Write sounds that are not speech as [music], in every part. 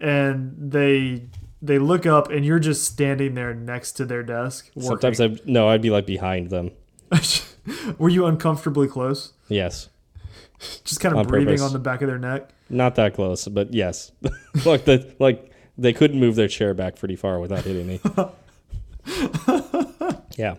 and they they look up and you're just standing there next to their desk. Sometimes I no, I'd be like behind them. [laughs] Were you uncomfortably close? Yes. Just kind of On breathing purpose. on the back of their neck. Not that close, but yes. [laughs] like the like they couldn't move their chair back pretty far without hitting me. [laughs] yeah.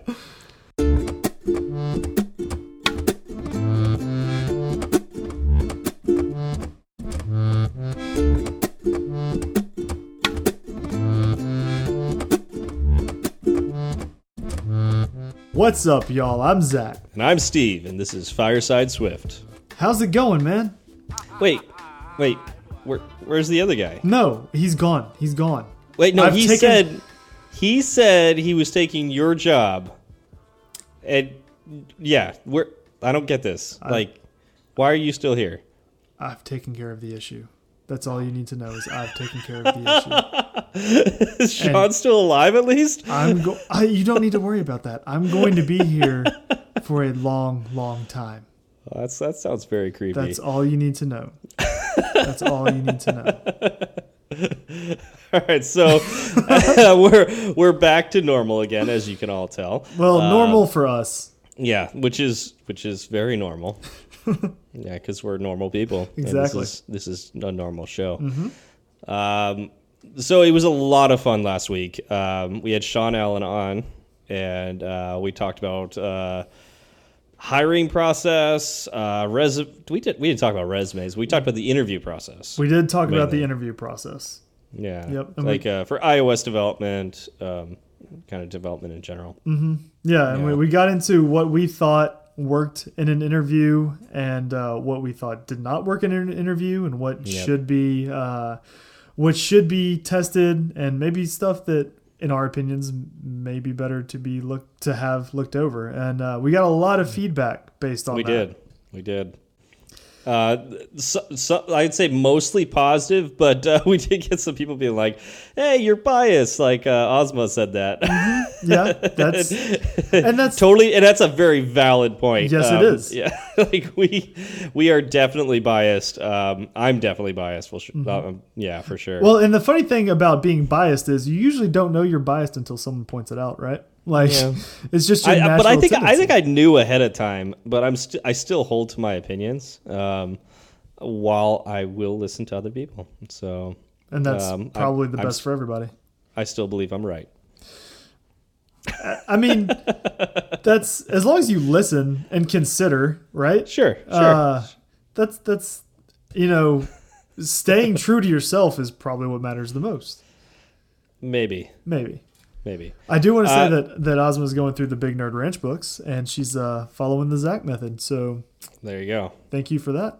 What's up, y'all? I'm Zach. And I'm Steve, and this is Fireside Swift. How's it going, man? Wait, wait, where, where's the other guy? No, he's gone. He's gone. Wait, no, I've he taken- said he said he was taking your job. And yeah, we're I don't get this. like, why are you still here? I've taken care of the issue. That's all you need to know is I've taken care of the [laughs] issue. Is Sean still alive at least? I'm go. I, you don't need to worry about that. I'm going to be here [laughs] for a long, long time. Oh, that's that sounds very creepy. That's all you need to know. That's all you need to know. [laughs] All right, so we're we're back to normal again, as you can all tell. Well, Uh, normal for us. Yeah, which is which is very normal. [laughs] yeah, because we're normal people. Exactly. this is this is a normal show. Um, so it was a lot of fun last week. Um, we had Sean Allen on, and uh, we talked about uh, hiring process. Uh, res- we did we didn't talk about resumes. We talked about the interview process. We did talk about the interview process. yeah, Yep, and we- like uh, for iOS development, um, kind of development in general. Yeah, and Yeah. We, we got into what we thought worked in an interview and uh, what we thought did not work in an interview and what Yep. should be uh, what should be tested and maybe stuff that in our opinions may be better to be looked to have looked over and uh, we got a lot of feedback based on We that. did. We did. Uh, so, so I'd say mostly positive, but uh, [laughs] we did get some people being like, "Hey, you're biased." Like uh, Ozma said that. yeah that's [laughs] and that's totally, and that's a very valid point. Yes, it Um, is. [laughs] Yeah, like we we are definitely biased. Um, I'm definitely biased. For sure. Um, yeah, for sure. Mm-hmm. well and the funny thing about being biased is you usually don't know you're biased until someone points it out right like Yeah. [laughs] it's just your I, but I think I think I knew ahead of time, but I'm st- I still hold to my opinions. Um, while I will listen to other people, so and that's um, I'm- probably the I'm best for everybody I still believe I'm right. I mean, [laughs] that's as long as you listen and consider, right? Sure, sure. Uh, that's that's you know, staying true to yourself is probably what matters the most. maybe, Maybe. Maybe. I do want to say Uh, that that Ozma's going through the Big Nerd Ranch books and she's uh, following the Zach method. So There you go. thank you for that.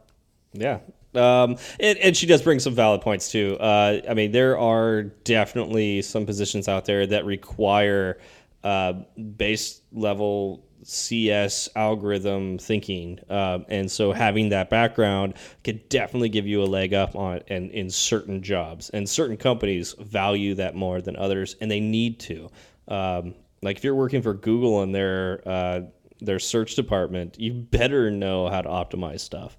Yeah. Um, and, and she does bring some valid points too. Uh, I mean, there are definitely some positions out there that require uh, base level CS algorithm thinking, um, and so having that background could definitely give you a leg up on and in certain jobs. And certain companies value that more than others, and they need to. Um, like if you're working for Google and their uh, their search department, you better know how to optimize stuff,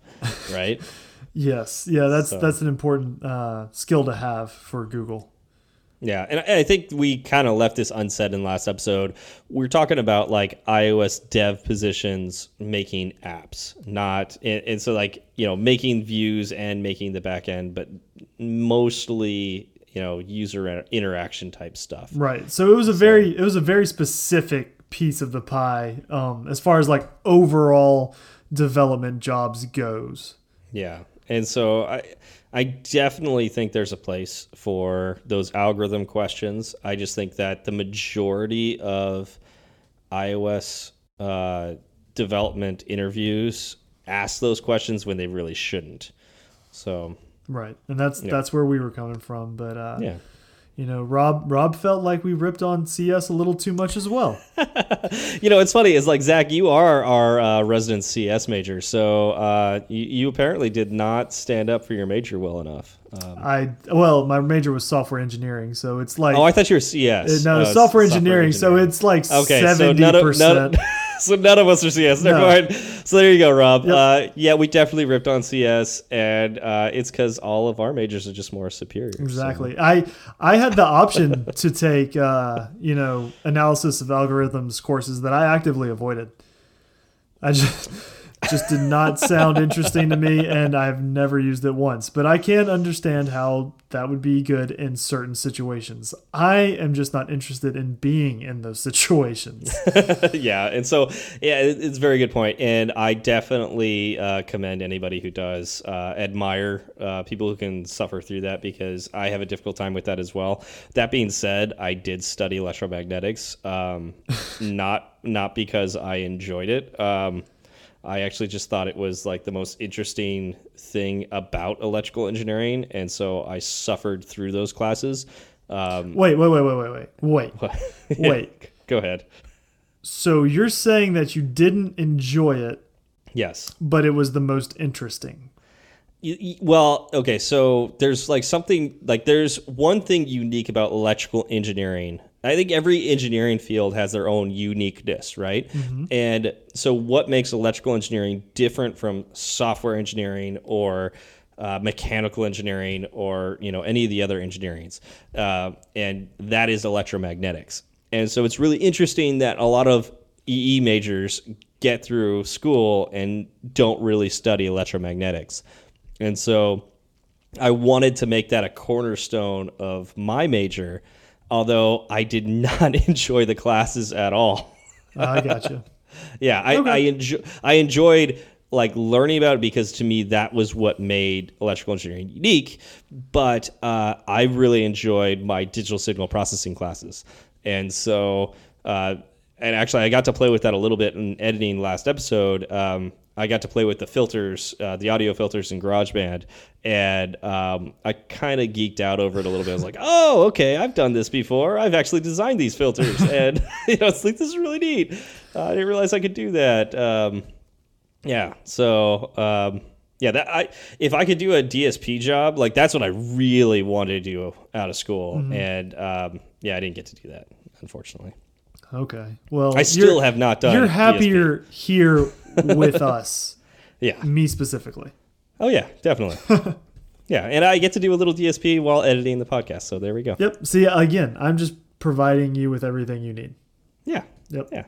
right? [laughs] Yes, yeah, that's So- that's an important uh, skill to have for Google. Yeah, and I think we kind of left this unsaid in last episode. We're talking about like iOS dev positions making apps, not and, and so like you know making views and making the back end, but mostly you know user interaction type stuff. Right. So it was a very it was a very specific piece of the pie um, as far as like overall development jobs goes. Yeah. And so I I definitely think there's a place for those algorithm questions. I just think that the majority of iOS uh, development interviews ask those questions when they really shouldn't. So Right. And that's that's where we were coming from. But uh, yeah. You know, Rob Rob felt like we ripped on CS a little too much as well. [laughs] You know, it's funny. It's like Zach, you are our uh, resident CS major, so uh, you, you apparently did not stand up for your major well enough. Um, I well, my major was software engineering, so it's like oh, I thought you were CS. no Uh, software engineering, so it's like Okay, so seventy of, percent. [laughs] [laughs] so none of us are CS. Never No. mind. So there you go, Rob. Yep. Uh, yeah, we definitely ripped on CS, and uh, it's because all of our majors are just more superior. so- Exactly. I I had the option [laughs] to take uh, you know analysis of algorithms courses that I actively avoided. I just just did not sound interesting to me, and I've never used it once. But I can understand how that would be good in certain situations. I am just not interested in being in those situations. [laughs] yeah, and so yeah, it- it's a very good point, and I definitely uh, commend anybody who does uh, admire uh, people who can suffer through that because I have a difficult time with that as well. That being said, I did study electromagnetics, um, [laughs] not not because I enjoyed it. Um, I actually just thought it was like the most interesting thing about electrical engineering, and so I suffered through those classes. Um, wait, wait, wait, wait, wait, wait, [laughs] wait. Wait. [laughs] go ahead. So you're saying that you didn't enjoy it, Yes. but it was the most interesting. Well, okay, so there's like something like there's one thing unique about electrical engineering. I think every engineering field has their own uniqueness, right? And so, what makes electrical engineering different from software engineering or uh, mechanical engineering or you know any of the other engineerings? Uh, and that is electromagnetics. And so, it's really interesting that a lot of EE majors get through school and don't really study electromagnetics. And so I wanted to make that a cornerstone of my major, although I did not [laughs] enjoy the classes at all. I gotcha. [laughs] Yeah, I, I enjoy I enjoyed like learning about it because to me that was what made electrical engineering unique. But uh, I really enjoyed my digital signal processing classes, and so uh, and actually I got to play with that a little bit in editing last episode. Um, I got to play with the filters, uh, the audio filters in GarageBand, and um, I kind of geeked out over it a little bit. I was like, [laughs] "Oh, okay, I've done this before. I've actually designed these filters, [laughs] and [laughs] you know, it's like this is really neat. Uh, I didn't realize I could do that." Um, yeah, so um, yeah, that I if I could do a DSP job, like that's what I really wanted to do out of school, and um, yeah, I didn't get to do that, unfortunately. Okay. Well, I still have not done. You're happier here with [laughs] us, Yeah. me specifically. Oh yeah, definitely. [laughs] yeah, and I get to do a little DSP while editing the podcast. So there we go. Yep. See, again, I'm just providing you with everything you need. Yeah. Yep. Yeah,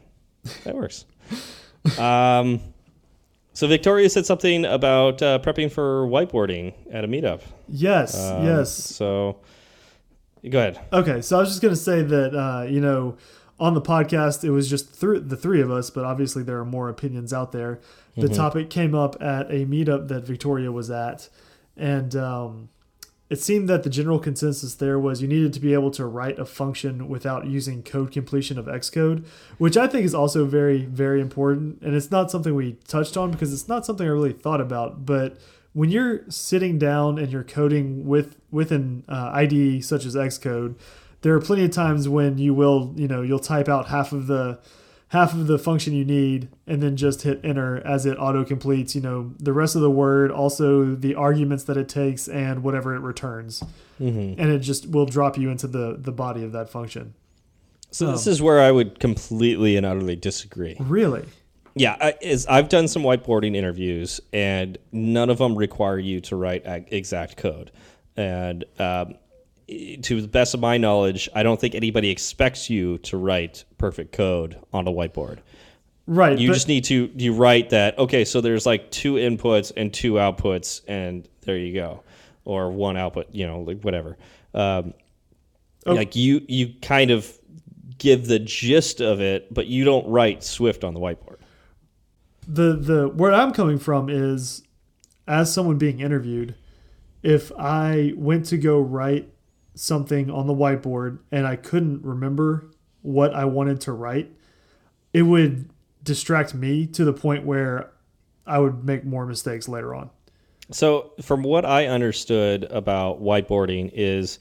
that works. [laughs] um, so Victoria said something about uh, prepping for whiteboarding at a meetup. Yes. Um, yes. So go ahead. Okay. So I was just gonna say that uh, you know on the podcast it was just th- the three of us, but obviously there are more opinions out there. The topic came up at a meetup that Victoria was at, and um, it seemed that the general consensus there was you needed to be able to write a function without using code completion of Xcode, which I think is also very, very important. And it's not something we touched on because it's not something I really thought about. But when you're sitting down and you're coding with with an uh, IDE such as Xcode, there are plenty of times when you will, you know, you'll type out half of the half of the function you need and then just hit enter as it auto completes you know the rest of the word also the arguments that it takes and whatever it returns Mm-hmm. and it just will drop you into the the body of that function So this is where I would completely and utterly disagree. really Yeah, I, is I've done some whiteboarding interviews, and none of them require you to write exact code. And um, to the best of my knowledge, I don't think anybody expects you to write perfect code on a whiteboard. right You just need to you write that. Okay, so there's like two inputs and two outputs, and there you go, or one output. You know, like whatever. Um, Oh. Like you you kind of give the gist of it, but you don't write Swift on the whiteboard. the the where I'm coming from is as someone being interviewed, if I went to go write something on the whiteboard and I couldn't remember what I wanted to write, it would distract me to the point where I would make more mistakes later on. So, from what I understood about whiteboarding is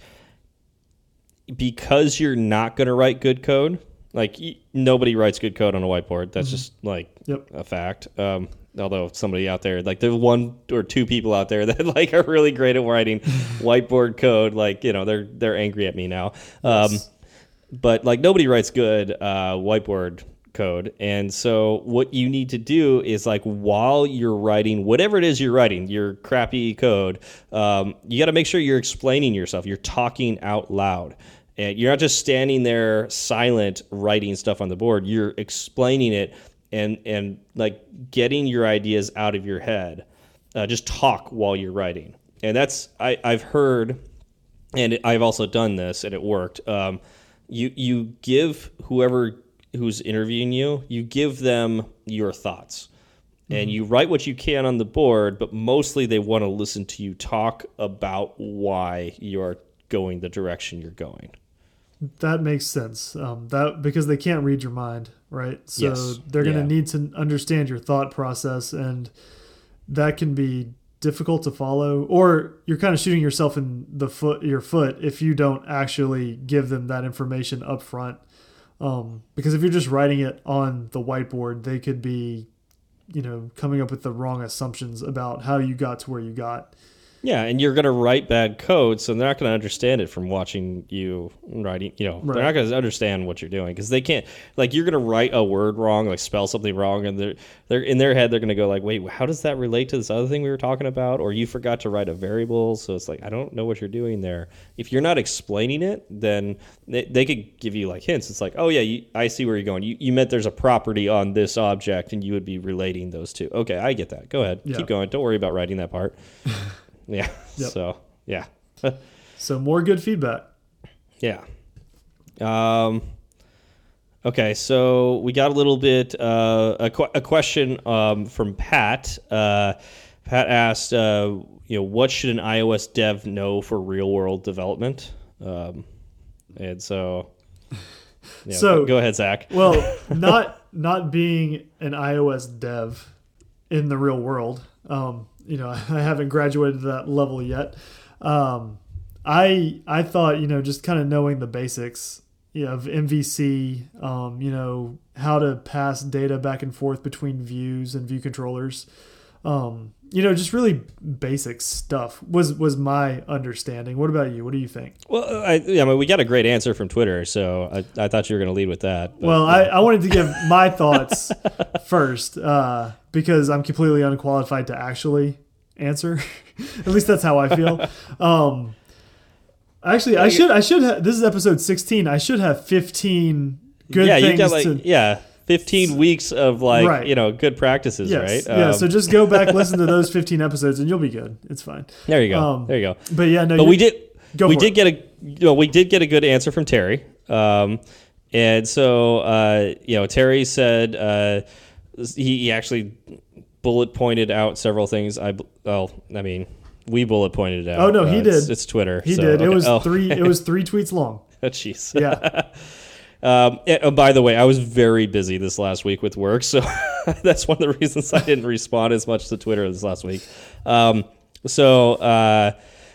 because you're not going to write good code, like nobody writes good code on a whiteboard. That's just like Yep. a fact. Um, although somebody out there, like there's one or two people out there [laughs] that like are really great at writing [laughs] whiteboard code. Like you know, they're they're angry at me now. Um, Yes. but like nobody writes good uh, whiteboard code. And so what you need to do is like while you're writing whatever it is you're writing, your crappy code, um, you got to make sure you're explaining yourself. You're talking out loud. And you're not just standing there silent writing stuff on the board. You're explaining it and and like getting your ideas out of your head. Uh, just talk while you're writing. And that's I, I've heard and I've also done this and it worked. Um, you you give whoever who's interviewing you, you give them your thoughts. And you write what you can on the board, but mostly they want to listen to you talk about why you're going the direction you're going. That makes sense. Um, that because they can't read your mind, right? So Yes. they're going to Yeah. need to understand your thought process, and that can be difficult to follow. Or you're kind of shooting yourself in the foot, your foot, if you don't actually give them that information up front. Um, because if you're just writing it on the whiteboard, they could be, you know, coming up with the wrong assumptions about how you got to where you got. Yeah, and you're going to write bad code, so they're not going to understand it from watching you writing. You know, Right. they're not going to understand what you're doing because they can't. Like, you're going to write a word wrong, like spell something wrong, and they're they're in their head they're going to go like, "Wait, how does that relate to this other thing we were talking about?" Or you forgot to write a variable, so it's like I don't know what you're doing there. If you're not explaining it, then they, they could give you like hints. It's like, "Oh yeah, you, I see where you're going. You you meant there's a property on this object, and you would be relating those two. Okay, I get that. Go ahead, Yeah. keep going. Don't worry about writing that part. [laughs] Yeah. [laughs] Yep. So yeah, [laughs] So more good feedback. yeah. Um. Okay, so we got a little bit uh, a, que- a question um, from Pat. Uh, Pat asked, uh, you know, what should an iOS dev know for real world development? Um, and so, [laughs] yeah, So- go, go ahead, Zach. Well, not not being an iOS dev in the real world, um, you know, [laughs] I haven't graduated to that level yet. Um, I I thought you know just kind of knowing the basics you know, of MVC, um, you know how to pass data back and forth between views and view controllers. Um, you know, just really basic stuff was was my understanding. What about you? What do you think? Well, I, yeah, I mean, we got a great answer from Twitter, so I, I thought you were going to lead with that. but- Well, I, I wanted to give my thoughts [laughs] first uh, because I'm completely unqualified to actually answer. [laughs] At least that's how I feel. [laughs] Um, actually, I should I should ha- this is episode 16. I should have 15 good yeah, things you got like to. yeah, fifteen weeks of like Right. you know good practices, Yes, right? yeah. Um, So just go back, [laughs] listen to those 15 episodes, and you'll be good. It's fine. there you go, um, there you go. But yeah, no, But we did go we did it. get a you know, we did get a good answer from Terry. Um, and so uh, you know Terry said uh, he, he actually bullet pointed out several things. I well, I mean. We bullet pointed it out. Oh, no, he Uh, did. It's, Twitter. He so, did. It was Oh. three. It was three tweets long. [laughs] Jeez. Yeah. [laughs] Um, and, oh, by the way, I was very busy this last week with work, so [laughs] that's one of the reasons I didn't respond as much to Twitter this last week. Um, so, uh,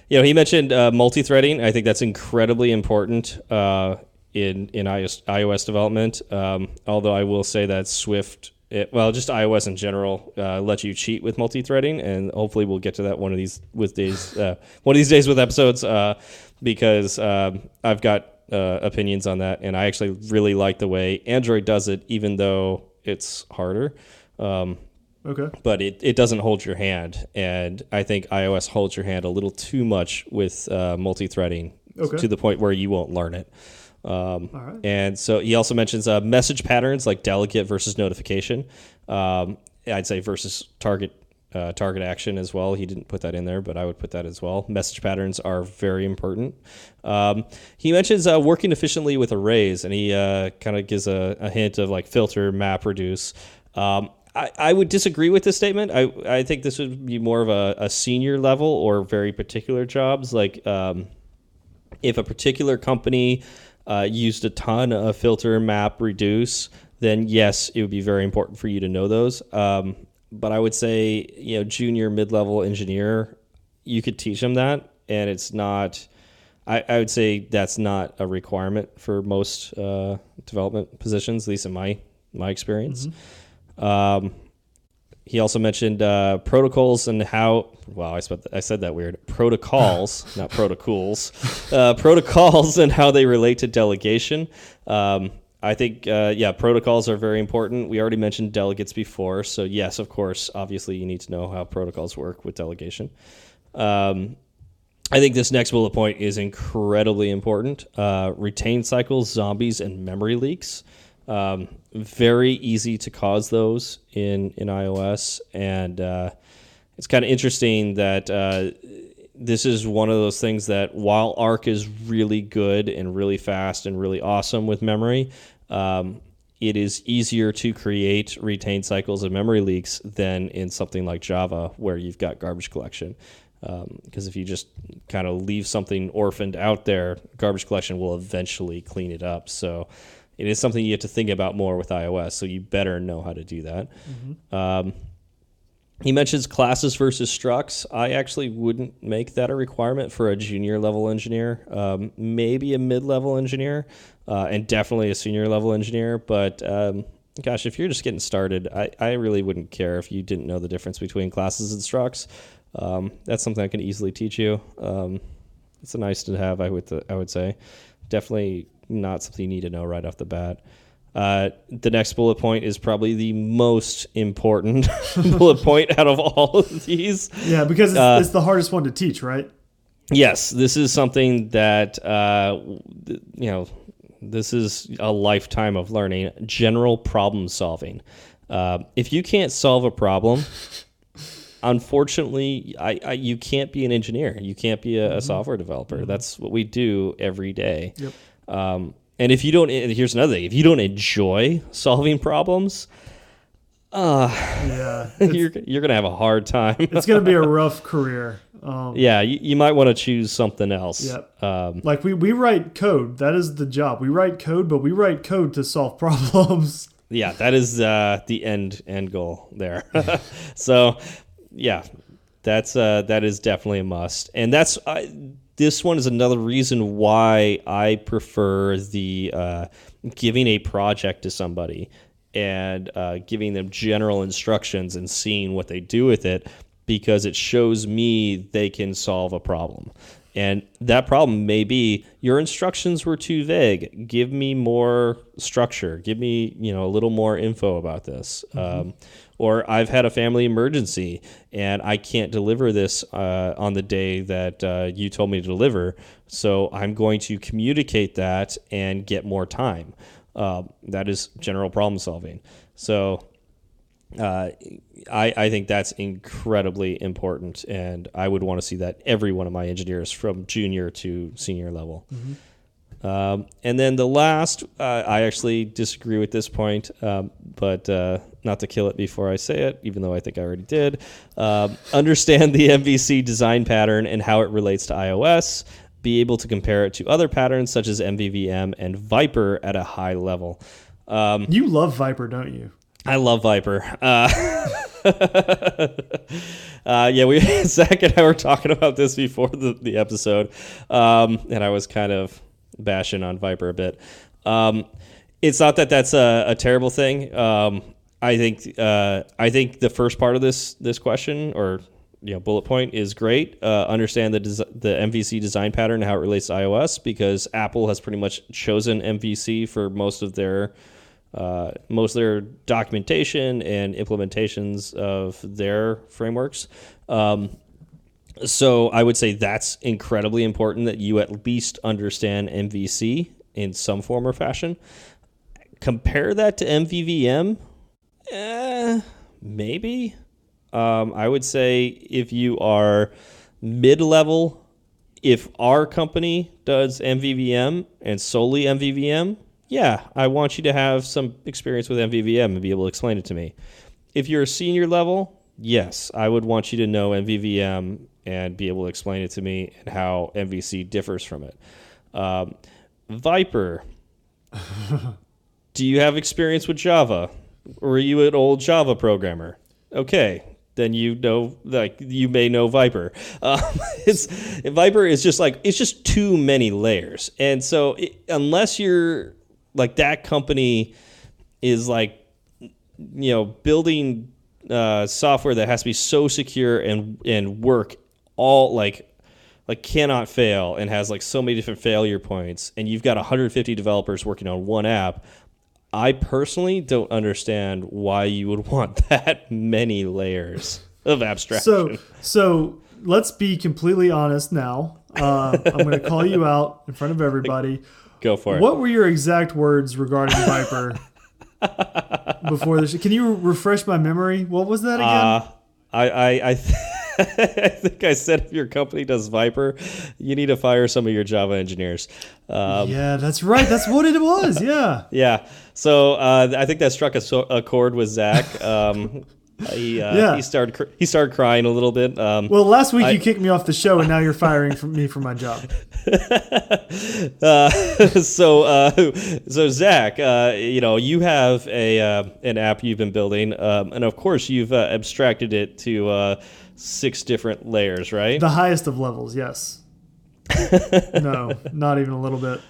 you know, he mentioned uh, multi-threading. I think that's incredibly important uh, in in iOS, iOS development. Um, although I will say that Swift, it, well, just iOS in general, uh, lets you cheat with multi-threading, and hopefully we'll get to that one of these with days, uh, one of these days with episodes, uh, because um, I've got uh, opinions on that, and I actually really like the way Android does it, even though it's harder. Um, Okay. but it, it doesn't hold your hand, and I think iOS holds your hand a little too much with uh, multi-threading Okay. to the point where you won't learn it. Um, right. And so he also mentions uh, message patterns like delegate versus notification. Um, I'd say versus target uh, target action as well. He didn't put that in there, but I would put that as well. Message patterns are very important. Um, he mentions uh, working efficiently with arrays, and he uh, kind of gives a, a hint of like filter, map, reduce. Um, I, I would disagree with this statement. I, I think this would be more of a, a senior level or very particular jobs like. If a particular company uh, used a ton of filter, map, reduce, then yes, it would be very important for you to know those. Um, but I would say, you know, junior, mid-level engineer, you could teach them that, and it's not. I, I would say that's not a requirement for most uh, development positions, at least in my my experience. Um, he also mentioned uh, protocols and how. Wow, I, spent, I said that weird. Protocols, [laughs] not protocols. Uh, protocols and how they relate to delegation. Um, I think, uh, yeah, protocols are very important. We already mentioned delegates before. So, yes, of course, obviously, you need to know how protocols work with delegation. Um, I think this next bullet point is incredibly important. Uh, retain cycles, zombies, and memory leaks. Um, very easy to cause those in, in iOS. And uh, it's kind of interesting that uh, this is one of those things that while Arc is really good and really fast and really awesome with memory, um, it is easier to create retained cycles and memory leaks than in something like Java where you've got garbage collection. Because um, if you just kind of leave something orphaned out there, garbage collection will eventually clean it up. So it is something you have to think about more with iOS. So you better know how to do that. Mm-hmm. Um, he mentions classes versus structs. I actually wouldn't make that a requirement for a junior level engineer, um, maybe a mid level engineer, uh, and definitely a senior level engineer. But um, gosh, if you're just getting started, I, I really wouldn't care if you didn't know the difference between classes and structs. Um, that's something I can easily teach you. Um, it's a nice to have, I would th- I would say. Definitely not something you need to know right off the bat. Uh, the next bullet point is probably the most important [laughs] bullet point out of all of these. Yeah, because it's, uh, it's, the hardest one to teach, right? Yes, this is something that uh, you know. This is a lifetime of learning. General problem solving. Uh, if you can't solve a problem, [laughs] unfortunately, I, I, you can't be an engineer. You can't be a, mm-hmm. software developer. Mm-hmm. That's what we do every day. Yep. Um, and if you don't, here's another thing: if you don't enjoy solving problems, uh, yeah, [laughs] you're you're gonna have a hard time. it's gonna be a [laughs] rough career. Um, yeah, you, you might want to choose something else. Yep. Um, like we we write code. That is the job. We write code, but we write code to solve [laughs] problems. Yeah, that is uh, the end end goal there. so, yeah, that's uh, that is definitely a must, and that's. Uh, this one is another reason why I prefer the uh, giving a project to somebody and uh, giving them general instructions and seeing what they do with it because it shows me they can solve a problem. And that problem may be your instructions were too vague. Give me more structure. Give me, you know, a little more info about this. Mm-hmm. Um, or I've had a family emergency and I can't deliver this uh, on the day that uh, you told me to deliver. So I'm going to communicate that and get more time. Uh, that is general problem solving. So uh, I, I think that's incredibly important, and I would want to see that every one of my engineers from junior to senior level. Mm-hmm. Um, and then the last, uh, I actually disagree with this point, um, but uh, not to kill it before I say it, even though I think I already did. Um, understand the [laughs] MVC design pattern and how it relates to iOS. Be able to compare it to other patterns such as MVVM and Viper at a high level. Um, you love Viper, don't you? I love Viper. Uh, [laughs] uh, yeah, we [laughs] Zach and I were talking about this before the, the episode, um, and I was kind of bashing on Viper a bit. Um, it's not that that's a, a terrible thing. Um, I think uh, I think the first part of this this question or you know bullet point is great. Uh, understand the des- the MVC design pattern and how it relates to iOS because Apple has pretty much chosen MVC for most of their uh, most of their documentation and implementations of their frameworks. Um, so I would say that's incredibly important that you at least understand MVC in some form or fashion. Compare that to MVVM, eh, maybe. Um, I would say if you are mid level, if our company does MVVM and solely MVVM, yeah, I want you to have some experience with MVVM and be able to explain it to me. If you're a senior level, yes, I would want you to know MVVM and be able to explain it to me and how MVC differs from it. Um, Viper, [laughs] do you have experience with Java? Are you an old Java programmer? Okay, then you know like you may know Viper. [laughs] Um, it's Viper is just like it's just too many layers, and so it, unless you're like that company is like you know building uh, software that has to be so secure and and work all like like cannot fail and has like so many different failure points and you've got 150 developers working on one app I personally don't understand why you would [laughs] want that many layers of abstraction. So, so let's be completely honest now. Uh, I'm going to call you out in front of everybody. Go for it. What were your exact words regarding Viper [laughs] before this? Can you refresh my memory? What was that again? Uh, I I I, th- [laughs] I think I said if your company does Viper, you need to fire some of your Java engineers. Um, yeah, that's right. That's what it was. Yeah. yeah. So uh, I think that struck a, so- a chord with Zach. Um, [laughs] he uh, Yeah. he started cr- he started crying a little bit. Um, Well, last week you kicked me off the show, and now you're firing from me for my job. [laughs] uh, [laughs] so uh, so Zach, uh, you know you have a uh, an app you've been building, um, and of course you've uh, abstracted it to uh, six different layers, right? The highest of levels, yes. no, not even a little bit.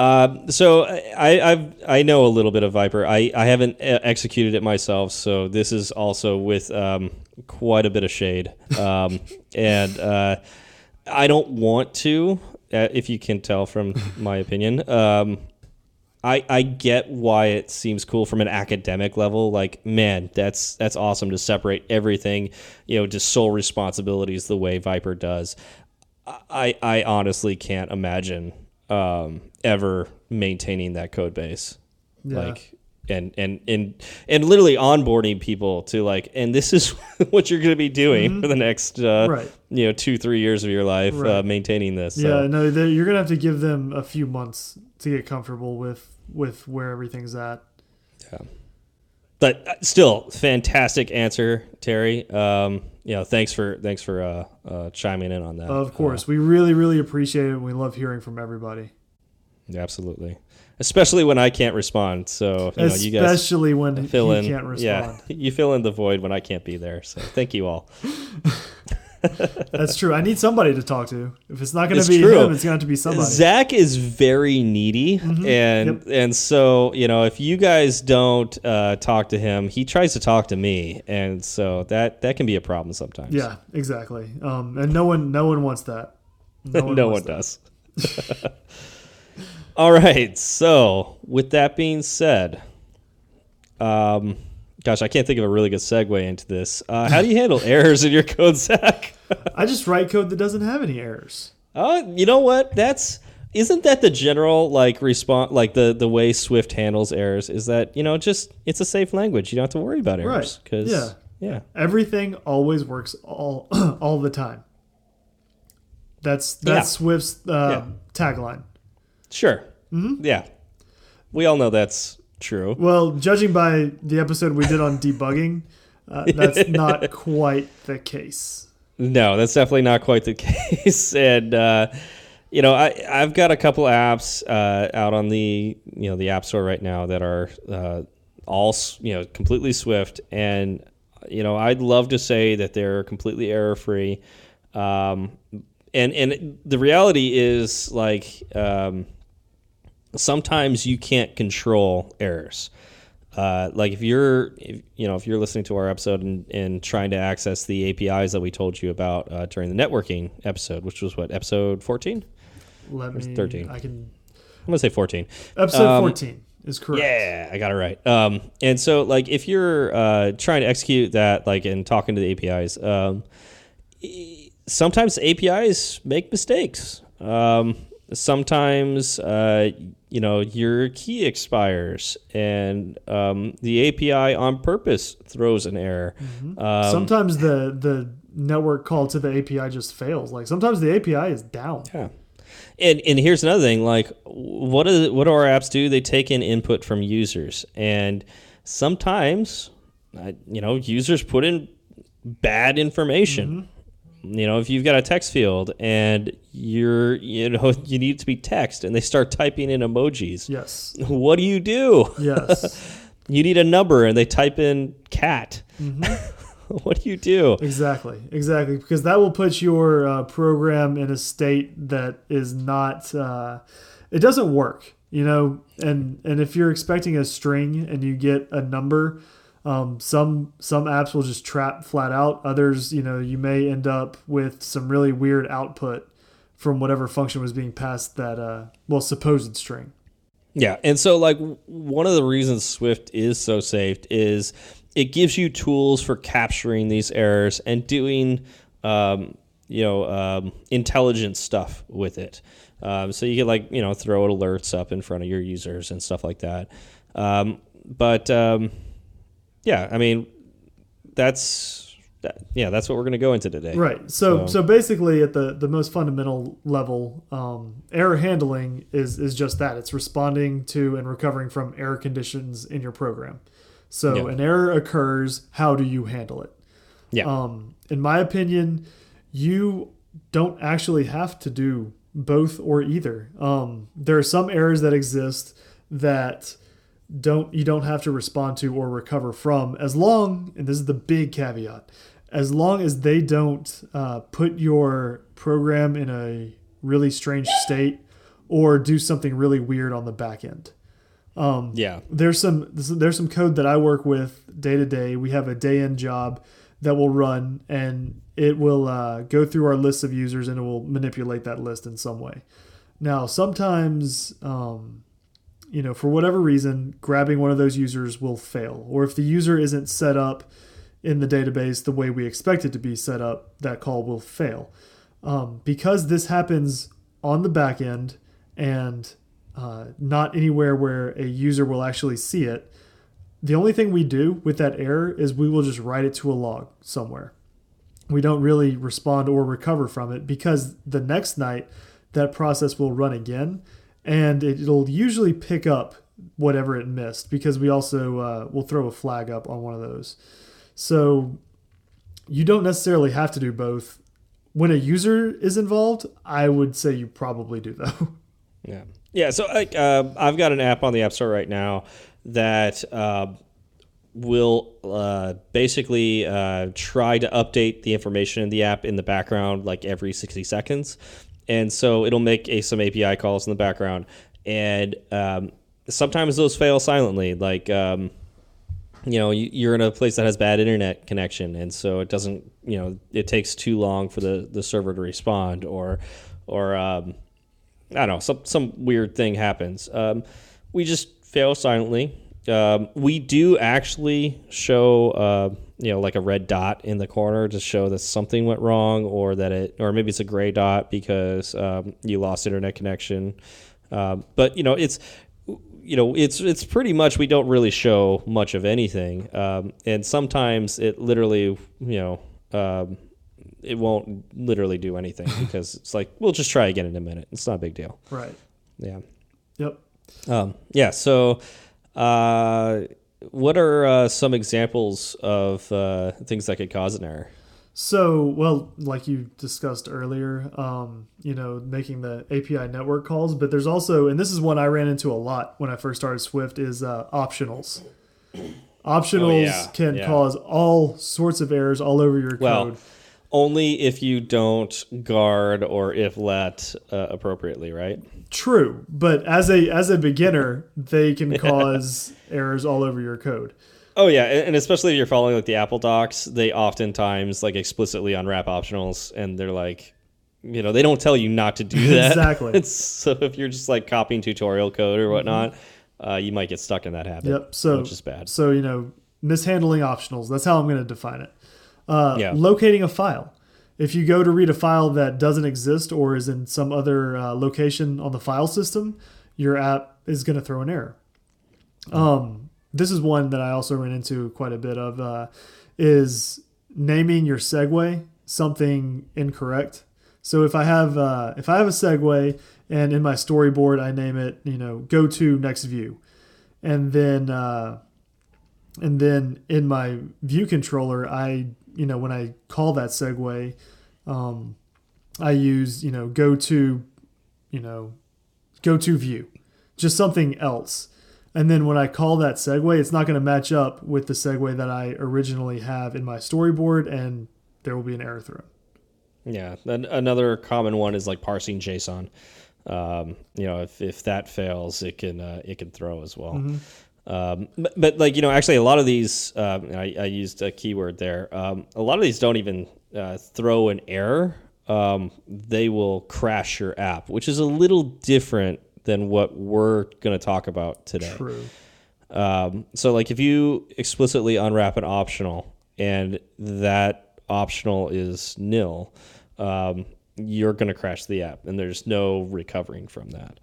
Um, so I I've, I know a little bit of Viper. I, I haven't uh, executed it myself, so this is also with um, quite a bit of shade. Um, [laughs] and uh, I don't want to, uh, if you can tell from [laughs] my opinion. Um, I, I get why it seems cool from an academic level. Like, man, that's that's awesome to separate everything, you know, to sole responsibilities the way Viper does. I I honestly can't imagine um, ever maintaining that code base, Yeah. like and and and and literally onboarding people to like, and this is [laughs] what you're going to be doing for the next uh. Right. you know two three years of your life uh, maintaining this. Yeah, So. no, you're gonna have to give them a few months to get comfortable with with where everything's at. But uh, still fantastic answer terry. Um you know thanks for thanks for uh, uh chiming in on that. Of course, we really, really appreciate it. We love hearing from everybody, Uh, absolutely. Especially when i can't respond so you know you guys especially when he fill in. can't respond. yeah [laughs] you fill in the void when i can't be there so thank you all [laughs] [laughs] That's true. I need somebody to talk to. If it's not going to be true. him, it's going to have to be somebody. Zach is very needy, Mm-hmm. and and so you know if you guys don't uh, talk to him, he tries to talk to me, and so that that can be a problem sometimes. yeah, exactly. Um, and no one, no one wants that. [laughs] no one, wants that. does. [laughs] All right. So, with that being said, um, gosh, I can't think of a really good segue into this. Uh, how do you handle errors in your code, Zach? [laughs] I just write code that doesn't have any errors. Oh, you know what? That's isn't that the general like response, like the the way Swift handles errors? Is that you know just it's a safe language. You don't have to worry about errors Right. because Yeah. yeah, Everything always works all [clears throat] all the time. That's that's Yeah. Swift's uh, tagline. sure, mm-hmm. yeah. We all know that's true. Well, judging by the episode we did on debugging, uh, that's [laughs] not quite the case. No, that's definitely not quite the [laughs] case. And uh, you know, I I've got a couple apps uh, out on the you know the App Store right now that are uh, all you know completely Swift, and you know I'd love to say that they're completely error free. Um, and and the reality is like um, sometimes you can't control errors. Uh, like if you're, if, you know, if you're listening to our episode and, and trying to access the APIs that we told you about uh, during the networking episode, which was what episode 14? Let me. 13. I can. I'm gonna say 14. Episode Um, fourteen is correct. Yeah, I got it right. Um, and so like if you're uh, trying to execute that, like and talking to the APIs, um, sometimes APIs make mistakes. Um, sometimes uh, you know your key expires, and um, the API on purpose throws an error. Um, Sometimes the the network call to the API just fails. Like sometimes the API is down. Yeah. And and here's another thing, like what do what do our apps do? They take in input from users, and sometimes, you know, users put in bad information. You know, if you've got a text field and you're you know [laughs] you need to be text, and they start typing in emojis, Yes. [laughs] what do you do? Yes. [laughs] You need a number, and they type in cat. what do you do? Exactly, exactly, because that will put your uh, program in a state that is not. Uh, it doesn't work, you know. And and if you're expecting a string and you get a number, um, some some apps will just trap flat out. Others, you know, you may end up with some really weird output from whatever function was being passed that uh, well supposed string. Yeah, and so like one of the reasons Swift is so safe is it gives you tools for capturing these errors and doing um, you know um, intelligent stuff with it. Um, so you can like you know throw alerts up in front of your users and stuff like that. Um, but um, yeah, I mean that's that, yeah, that's what we're going to go into today. Right. So, so, so basically, at the the most fundamental level, um, error handling is is just that. It's responding to and recovering from error conditions in your program. So, yeah. an error occurs. How do you handle it? Yeah. Um, in my opinion, you don't actually have to do both or either. Um, there are some errors that exist that don't you don't have to respond to or recover from as long and this is the big caveat as long as they don't uh, put your program in a really strange state or do something really weird on the back end. Um, yeah, there's some there's some code that I work with day to day. We have a day in job that will run, and it will uh, go through our list of users and it will manipulate that list in some way. Now, sometimes, um, you know, for whatever reason, grabbing one of those users will fail, or if the user isn't set up in the database the way we expect it to be set up, that call will fail. Um, because this happens on the back end and uh, not anywhere where a user will actually see it, the only thing we do with that error is we will just write it to a log somewhere. We don't really respond or recover from it because the next night that process will run again and it'll usually pick up whatever it missed because we also uh, will throw a flag up on one of those. So you don't necessarily have to do both. When a user is involved, I would say you probably do though. [laughs] Yeah. Yeah. So like, uh, I've got an app on the App Store right now that uh, will uh, basically uh, try to update the information in the app in the background like every 60 seconds. And so it'll make a, some API calls in the background. And um, sometimes those fail silently. Like, um, you know you're in a place that has bad internet connection and so it doesn't you know it takes too long for the the server to respond or or um, I don't know some some weird thing happens um, we just fail silently um, we do actually show uh, you know like a red dot in the corner to show that something went wrong or that it or maybe it's a gray dot because um, you lost internet connection um, but you know it's you know, it's it's pretty much we don't really show much of anything, um, and sometimes it literally, you know, um, it won't literally do anything [laughs] because it's like we'll just try again in a minute. It's not a big deal. Right. Yeah. Yep. Um, yeah. So, uh, what are uh, some examples of uh, things that could cause an error? So, well, like you discussed earlier, um, you know, making the API network calls, but there's also, and this is one I ran into a lot when I first started Swift, is uh, optionals. Optionals oh, yeah. can yeah. cause all sorts of errors all over your well, code. Only if you don't guard or if let uh, appropriately, right? True, but as a as a beginner, they can [laughs] cause errors all over your code. Oh yeah, and especially if you're following like the Apple docs, they oftentimes like explicitly unwrap optionals, and they're like, you know, they don't tell you not to do [laughs] that. exactly. It's, [laughs] so if you're just like copying tutorial code or whatnot, mm-hmm. uh, you might get stuck in that habit. Yep. So which is bad. So you know, mishandling optionals. That's how I'm going to define it. Uh, yeah. Locating a file. If you go to read a file that doesn't exist or is in some other uh, location on the file system, your app is going to throw an error. Um, this is one that I also ran into quite a bit of uh, is naming your segue something incorrect. So if I have uh, if I have a segue and in my storyboard I name it you know go to next view, and then uh, and then in my view controller I you know when I call that segue, um, I use you know go to you know go to view, just something else and then when I call that segue, it's not going to match up with the segue that I originally have in my storyboard, and there will be an error thrown. Yeah, another common one is like parsing JSON. Um, you know, if, if that fails, it can uh, it can throw as well. Mm-hmm. Um, but, but, like you know, actually, a lot of these um, I, I, used a keyword there. Um, a lot of these don't even uh, throw an error. Um, they will crash your app, which is a little different than what we're going to talk about today. True. Um, so, like, if you explicitly unwrap an optional and that optional is nil, um, you're going to crash the app, and there's no recovering from that.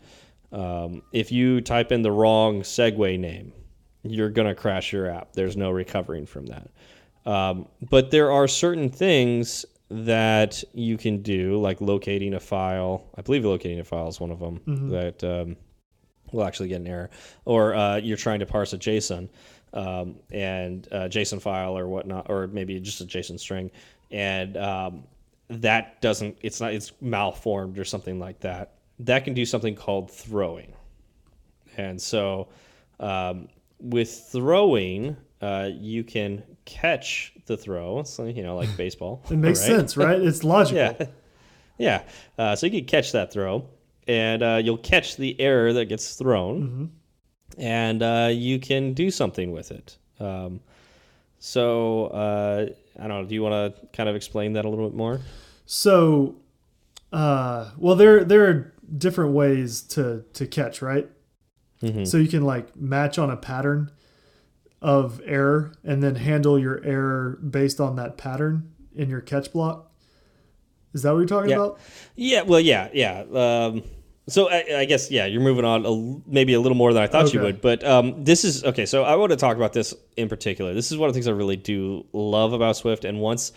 Um, if you type in the wrong segue name, you're going to crash your app. There's no recovering from that. Um, but there are certain things that you can do, like locating a file. I believe locating a file is one of them that um, will actually get an error. Or uh, you're trying to parse a JSON um, and a JSON file or whatnot, or maybe just a JSON string, and um, that doesn't. It's not. It's malformed or something like that. That can do something called throwing. And so, um, with throwing, uh, you can catch the throw. So, you know, like [laughs] baseball. It makes right? sense, right? It's [laughs] logical. Yeah. Yeah. Uh, so you can catch that throw, and uh, you'll catch the error that gets thrown, and uh, you can do something with it. Um, so uh, I don't know. Do you want to kind of explain that a little bit more? So, uh, well, there there are different ways to to catch, right? Mm-hmm. So you can like match on a pattern of error and then handle your error based on that pattern in your catch block. Is that what you're talking Yeah. about? Yeah, well, yeah, yeah. Um, so I, I guess yeah, you're moving on a, maybe a little more than I thought you would. But um, this is okay. So I want to talk about this in particular. This is one of the things I really do love about Swift. And once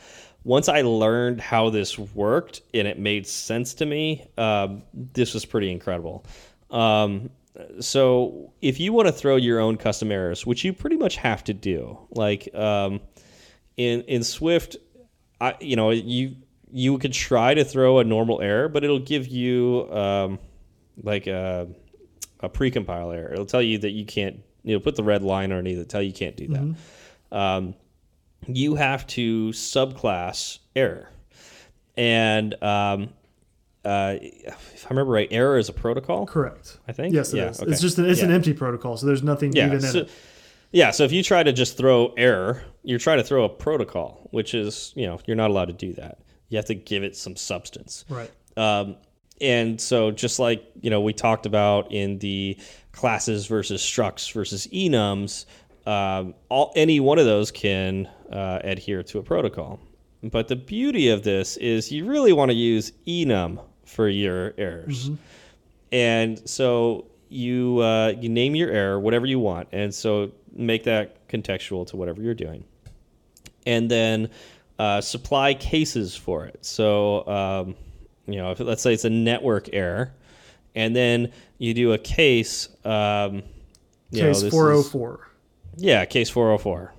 once I learned how this worked and it made sense to me, um, this was pretty incredible. Um, so if you want to throw your own custom errors, which you pretty much have to do, like um, in in Swift, I you know you you could try to throw a normal error, but it'll give you um, like a a precompile error. It'll tell you that you can't you know put the red line underneath it, tell you can't do that. Um, you have to subclass error, and um, uh, if I remember right, error is a protocol. Correct. I think. Yes, it is. yeah, okay. It's just an, it's an empty protocol, so there's nothing Yeah. even in it. yeah. So if you try to just throw error, you're trying to throw a protocol, which is, you know, you're not allowed to do that. You have to give it some substance. Right. Um, and so just like, you know, we talked about in the classes versus structs versus enums, um, all, any one of those can uh, adhere to a protocol. But the beauty of this is you really want to use enum for your errors. And so you uh, you name your error whatever you want, and so make that contextual to whatever you're doing, and then uh, supply cases for it. So um, you know, if let's say it's a network error, and then you do a case. Um, you know, Case this is- 404. Yeah, case 404.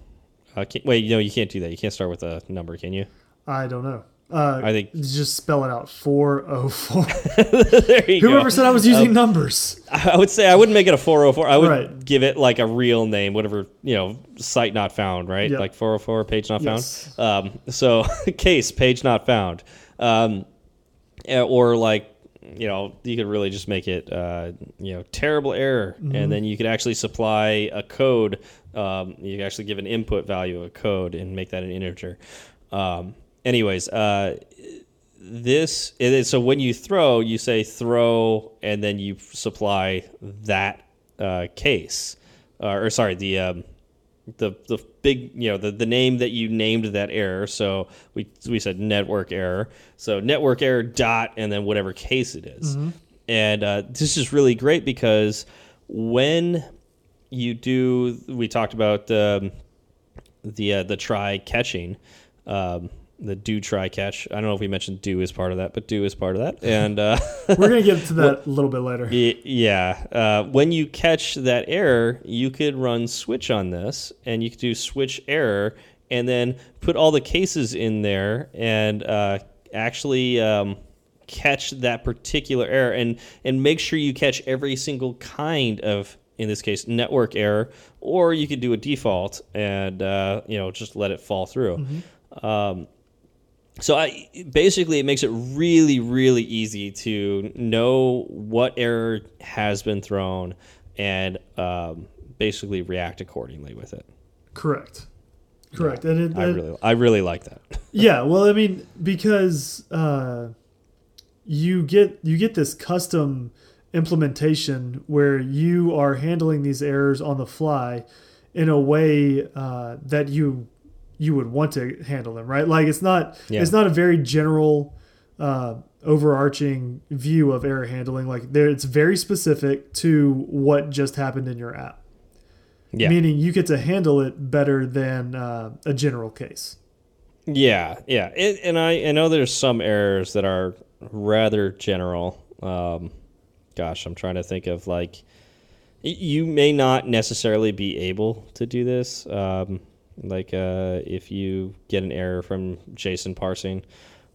Uh, wait, no, you can't do that. You can't start with a number, can you? I don't know. Uh, I think just spell it out. 404. [laughs] there you Whoever go. said I was using numbers? I would say I wouldn't make it a 404. I would Right. give it like a real name, whatever, you know, site not found, right? Yep. Like 404, page not Yes. found. Um, so [laughs] case, page not found. Um, eh, or like, you know, you could really just make it, uh, you know, terrible error. And then you could actually supply a code. Um, you could actually give an input value of a code and make that an integer. Um, anyways, uh, this it is so when you throw you say throw and then you supply that uh, case uh, or sorry the um, the the big you know the, the name that you named that error. So we we said network error. So network error dot and then whatever case it is. and uh, this is really great because when you do we talked about um, the uh, the try catching um, the do try catch i don't know if we mentioned do is part of that but do is part of that and uh, [laughs] We're going to get to that [laughs] a little bit later. Yeah. Uh, when you catch that error, you could run switch on this, and you could do switch error, and then put all the cases in there, and uh, actually um, catch that particular error, and and make sure you catch every single kind of, in this case, network error, or you could do a default and uh, you know just let it fall through. Um, so I basically it makes it really really easy to know what error has been thrown and um, basically react accordingly with it. Correct. Correct. And it, I and- really I really like that. [laughs] Yeah, well, I mean, because uh, you get you get this custom implementation where you are handling these errors on the fly in a way uh, that you you would want to handle them, right? Like it's not Yeah. it's not a very general uh, overarching view of error handling. Like there, it's very specific to what just happened in your app. Yeah. Meaning you get to handle it better than uh, a general case. Yeah, yeah, it, and I, I know there's some errors that are rather general. Um, gosh, I'm trying to think of like you may not necessarily be able to do this. Um, like uh, if you get an error from JSON parsing,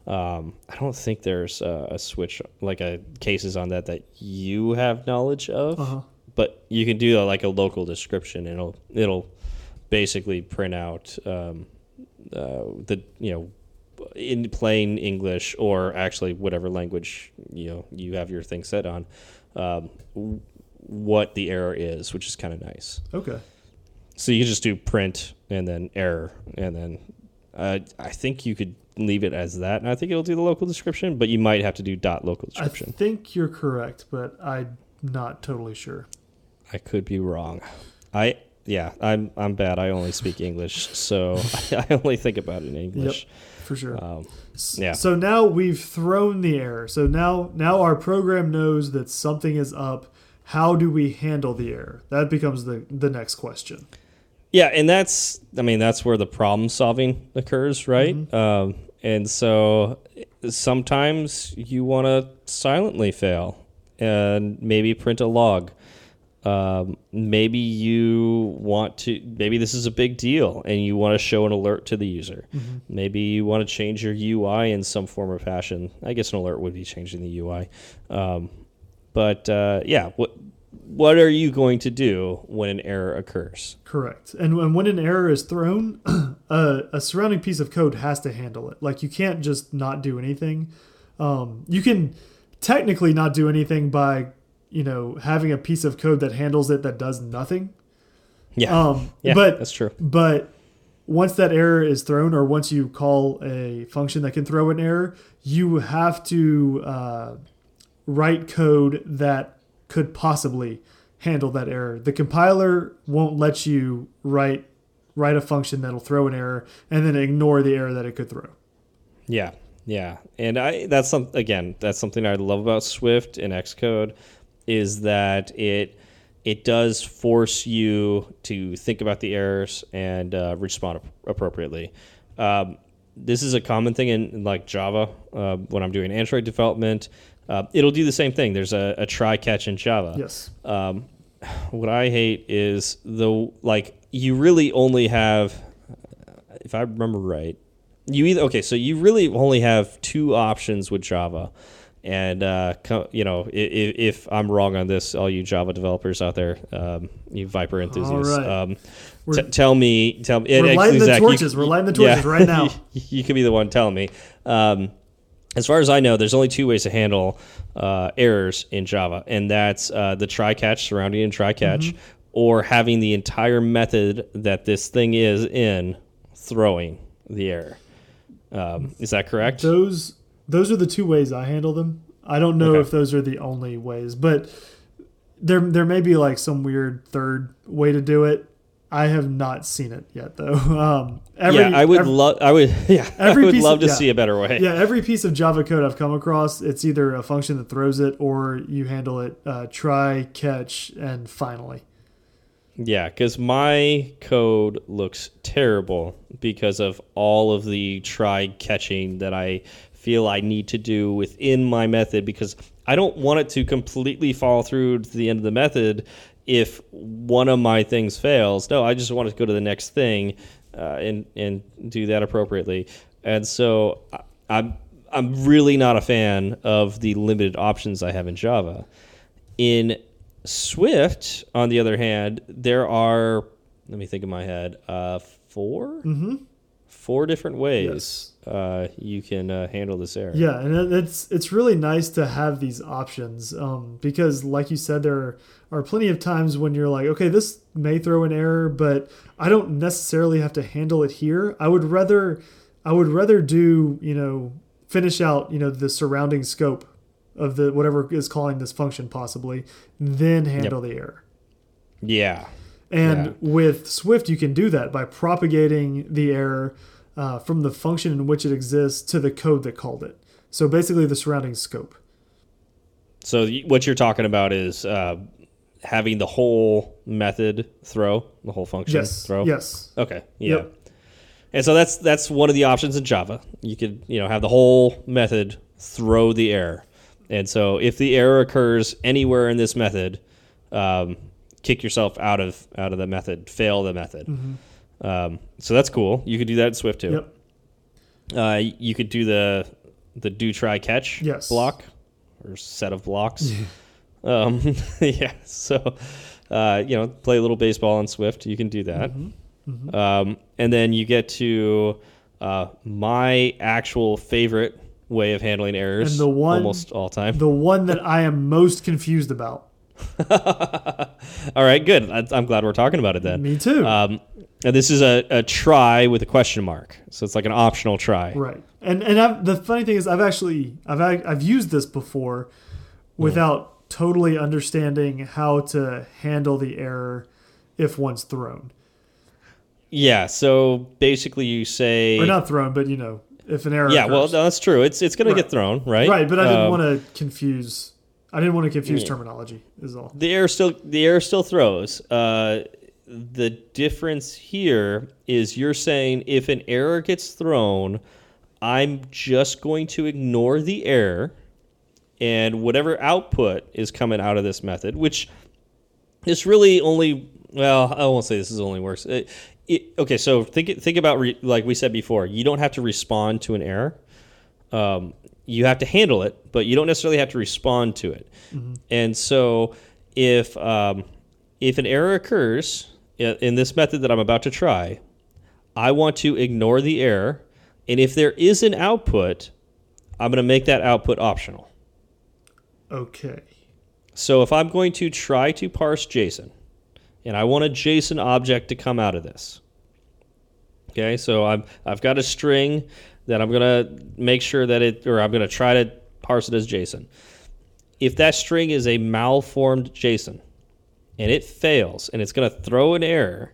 um, I don't think there's a, a switch like a cases on that that you have knowledge of. Uh-huh. But you can do like a local description, and it'll it'll basically print out. Um, uh, the you know in plain English or actually whatever language you know you have your thing set on, um, what the error is, which is kind of nice. Okay. So you can just do print and then error, and then uh, I think you could leave it as that, and I think it'll do the local description, but you might have to do dot local description. I think you're correct, but I'm not totally sure. I could be wrong. I yeah, I'm I'm bad. I only speak English, so [laughs] I only think about it in English. Yep, For sure. Um, yeah. So now we've thrown the error. So now now our program knows that something is up. How do we handle the error? That becomes the the next question. Yeah, and that's I mean that's where the problem solving occurs, right? Um, and so sometimes you want to silently fail and maybe print a log. Um, maybe you want to maybe this is a big deal and you want to show an alert to the user. Maybe you want to change your UI in some form or fashion. I guess an alert would be changing the UI. Um, but uh, yeah, what what are you going to do when an error occurs? Correct. And, and when an error is thrown, [clears throat] a, a surrounding piece of code has to handle it. Like you can't just not do anything. Um, you can technically not do anything by you know having a piece of code that handles it that does nothing. Yeah, Um, yeah, but that's true. But once that error is thrown, or once you call a function that can throw an error, you have to uh, write code that could possibly handle that error. The compiler won't let you write write a function that'll throw an error and then ignore the error that it could throw. Yeah, yeah, and I that's some again that's something I love about Swift and Xcode is that it it does force you to think about the errors and uh, respond appropriately. Um, this is a common thing in, in like Java uh, when I'm doing Android development. Uh, it'll do the same thing. There's a, a try catch in Java. Yes. Um, what I hate is the like you really only have, if I remember right, you either okay. So you really only have two options with Java, and uh, co- you know if, if I'm wrong on this, all you Java developers out there, um, you Viper enthusiasts, right. um, t- tell me, tell me. We're lighting the Zach, you- torches. We're lighting the torches right now. [laughs] you, you could be the one telling me. Um, as far as I know, there's only two ways to handle uh, errors in Java, and that's uh, the try catch, surrounding and try catch, Mm-hmm. or having the entire method that this thing is in throwing the error. Um, is that correct? Those those are the two ways I handle them. I don't know Okay. if those are the only ways, but there there may be like some weird third way to do it. I have not seen it yet though. [laughs] Um, every, yeah, I would love. I would. [laughs] Yeah, I would love of- to yeah. see a better way. yeah, every piece of Java code I've come across, it's either a function that throws it or you handle it uh, try, catch, and finally. Yeah, because my code looks terrible because of all of the try catching that I feel I need to do within my method because I don't want it to completely fall through to the end of the method if one of my things fails. No, I just want to go to the next thing uh, and and do that appropriately. And so I, I'm I'm really not a fan of the limited options I have in Java. In Swift, on the other hand, there are let me think in my head, uh, 4 four different ways uh, you can uh, handle this error. Yeah, and it's it's really nice to have these options um, because, like you said, there are plenty of times when you're like, okay, this may throw an error, but I don't necessarily have to handle it here. I would rather I would rather do you know finish out you know the surrounding scope of the whatever is calling this function possibly, then handle the error. Yeah. And Yeah. with Swift, you can do that by propagating the error uh, from the function in which it exists to the code that called it. So basically, the surrounding scope. So what you're talking about is uh, having the whole method throw, the whole function Yes. throw. Yes. Okay. Yeah. Yep. And so that's that's one of the options in Java. You could you know have the whole method throw the error, and so if the error occurs anywhere in this method, um, kick yourself out of out of the method, fail the method. Um, so that's cool. You could do that in Swift too. Yep. Uh, you could do the the do try catch Yes. block or set of blocks. [laughs] [laughs] um, [laughs] yeah. So uh, you know, play a little baseball in Swift. You can do that. Mm-hmm. Um, and then you get to uh, my actual favorite way of handling errors. And the one- almost all time. The one that I am most confused about. all right, good. I, I'm glad we're talking about it then. Me too. Um, and this is a, a try with a question mark, so it's like an optional try. Right. And and I've, the funny thing is, I've actually I've I've used this before, without totally understanding how to handle the error if one's thrown Yeah. So basically, you say, or not thrown, but you know if an error. yeah. Well, no, that's true. It's it's going to Right. get thrown, right? right. But I didn't Um, want to confuse. I didn't want to confuse Yeah. terminology. Is all. the error still the air still throws. Uh, the difference here is you're saying if an error gets thrown, I'm just going to ignore the error, and whatever output is coming out of this method, which is really only well, I won't say this is only works. It, it, okay, so think think about re, like we said before, you don't have to respond to an error. Um, you have to handle it, but you don't necessarily have to respond to it. And so, if um, if an error occurs in this method that I'm about to try, I want to ignore the error, and if there is an output, I'm going to make that output optional. Okay. So if I'm going to try to parse JSON, and I want a JSON object to come out of this, okay, so I'm I've got a string that I'm gonna make sure that it, or I'm gonna try to parse it as JSON. If that string is a malformed JSON, and it fails, and it's gonna throw an error,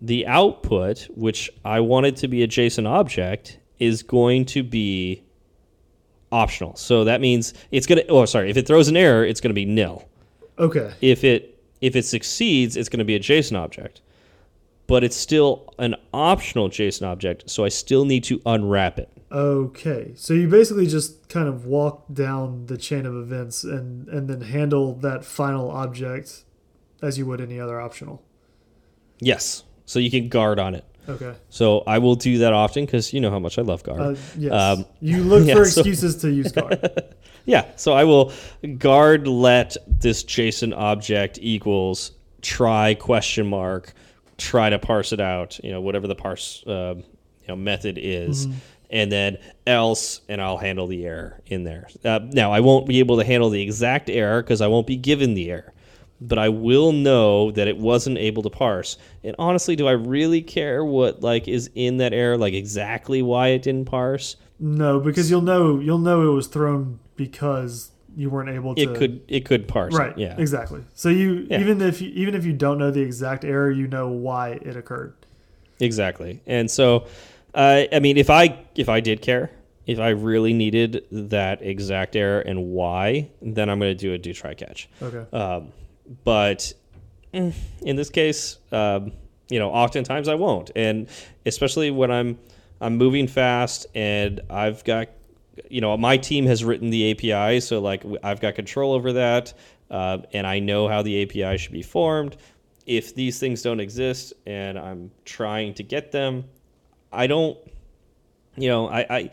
the output, which I wanted to be a JSON object, is going to be optional. So that means it's gonna. Oh, sorry. If it throws an error, it's gonna be nil. Okay. If it if it succeeds, it's gonna be a JSON object. But it's still an optional JSON object, so I still need to unwrap it. Okay. So you basically just kind of walk down the chain of events and and then handle that final object as you would any other optional. Yes. So you can guard on it. Okay. So I will do that often because you know how much I love guard. Uh, yes. Um, you look [laughs] yeah, for so- excuses to use guard. [laughs] Yeah, so I will guard let this JSON object equals try question mark try to parse it out, you know, whatever the parse uh, you know method is, and then else, and I'll handle the error in there. Uh, now I won't be able to handle the exact error because I won't be given the error. But I will know that it wasn't able to parse. And honestly, do I really care what like is in that error, like exactly why it didn't parse? No, because you'll know you'll know it was thrown because you weren't able to. It could it could parse. it, Right. yeah. Exactly. So you Yeah. even if you, even if you don't know the exact error, you know why it occurred. Exactly. And so, uh, I mean, if I if I did care, if I really needed that exact error and why, then I'm going to do a do try catch. Okay. Um, but in this case, um, you know, oftentimes I won't, and especially when I'm I'm moving fast and I've got, you know, my team has written the API, so like I've got control over that, uh, and I know how the API should be formed. If these things don't exist and I'm trying to get them, I don't, you know, I. I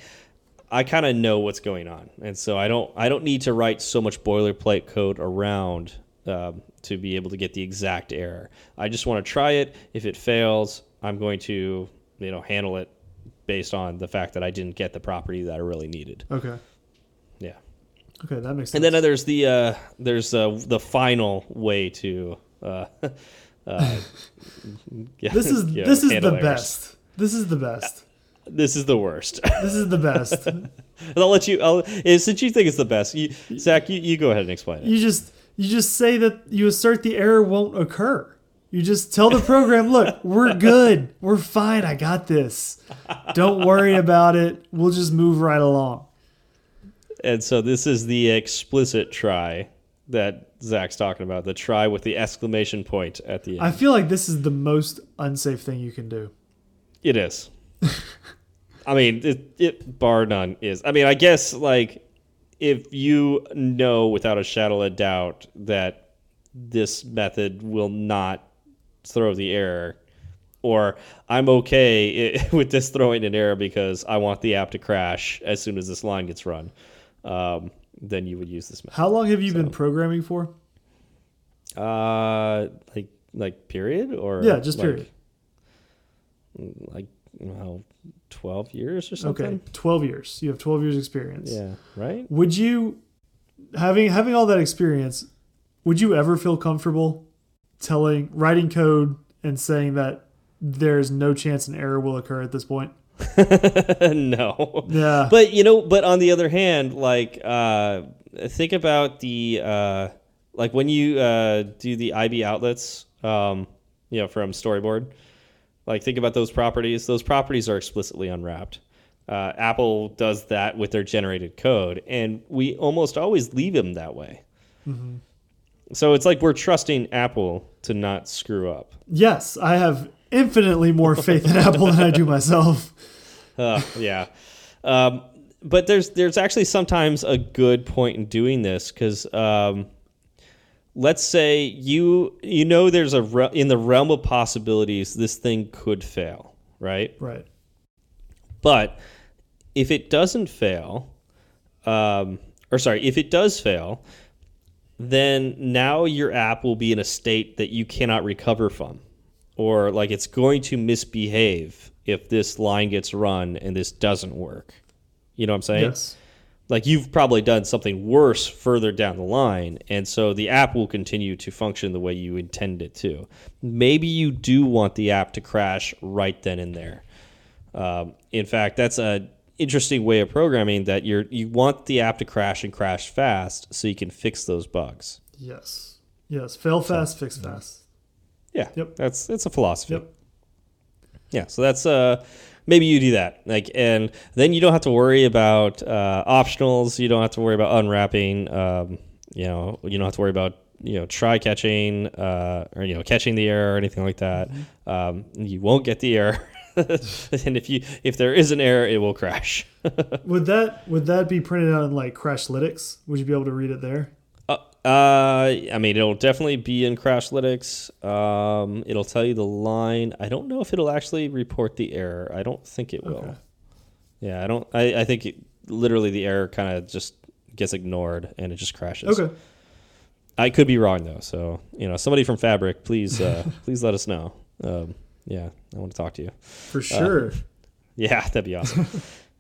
I kind of know what's going on, and so I don't I don't need to write so much boilerplate code around um, to be able to get the exact error. I just want to try it. If it fails, I'm going to you know handle it based on the fact that I didn't get the property that I really needed. Okay. Yeah, Okay, that makes sense. and then there's the uh, there's uh, the final way to. Uh, [laughs] uh, yeah, this is yeah, this is the errors. best. This is the best. This is the worst. [laughs] This is the best. And I'll let you. I'll, eh, since you think it's the best, you, Zach, you, you go ahead and explain it. you just you just say that you assert the error won't occur. You just tell the program, look, we're [laughs] good. We're fine. I got this. Don't worry about it. We'll just move right along. And so this is the explicit try that Zach's talking about. The try with the exclamation point at the end. I feel like this is the most unsafe thing you can do. It is. I mean, it, it bar none is. I mean, I guess like if you know without a shadow of doubt that this method will not throw the error, or I'm okay [laughs] with this throwing an error because I want the app to crash as soon as this line gets run, um, then you would use this method. How long have you been programming for? Uh, like like period or Yeah, just like- period. Like well, twelve years or something. Okay, 12 years. You have 12 years experience. Yeah. Right. Would you having having all that experience, would you ever feel comfortable telling writing code and saying that there's no chance an error will occur at this point? [laughs] no. Yeah. But you know, but on the other hand, like uh think about the uh like when you uh do the IB outlets um you know from storyboard. Like think about those properties. Those properties are explicitly unwrapped. Uh, Apple does that with their generated code, and we almost always leave them that way. So it's like we're trusting Apple to not screw up. yes, I have infinitely more faith in Apple than I do myself. [laughs] Uh, yeah. Um, but there's there's actually sometimes a good point in doing this because um, let's say you you know there's a re- in the realm of possibilities this thing could fail, right? Right. But if it doesn't fail, um, or sorry, if it does fail, then now your app will be in a state that you cannot recover from, or like it's going to misbehave if this line gets run and this doesn't work. You know what I'm saying? Yes. Like you've probably done something worse further down the line, and so the app will continue to function the way you intend it to. Maybe you do want the app to crash right then and there. Um, in fact, that's an interesting way of programming that you're you want the app to crash and crash fast so you can fix those bugs. Yes. Yes. Fail fast, fix fast. Yeah, Yep. That's it's a philosophy. Yep. Yeah, so that's uh maybe you do that like and then you don't have to worry about uh, optionals. You don't have to worry about unwrapping. Um, you know, you don't have to worry about you know try catching uh, or you know catching the error or anything like that. Um, you won't get the error. [laughs] and if you if there is an error, it will crash. [laughs] Would that would that be printed out in like Crashlytics? Would you be able to read it there? Uh, uh, I mean, it'll definitely be in Crashlytics. Um, it'll tell you the line. I don't know if it'll actually report the error. I don't think it will. Okay. Yeah, I don't. I, I think it, literally the error kind of just gets ignored and it just crashes. Okay. I could be wrong though. So you know, somebody from Fabric, please, uh, [laughs] please let us know. Um, yeah, I want to talk to you. For sure. [laughs] Yeah, that'd be awesome.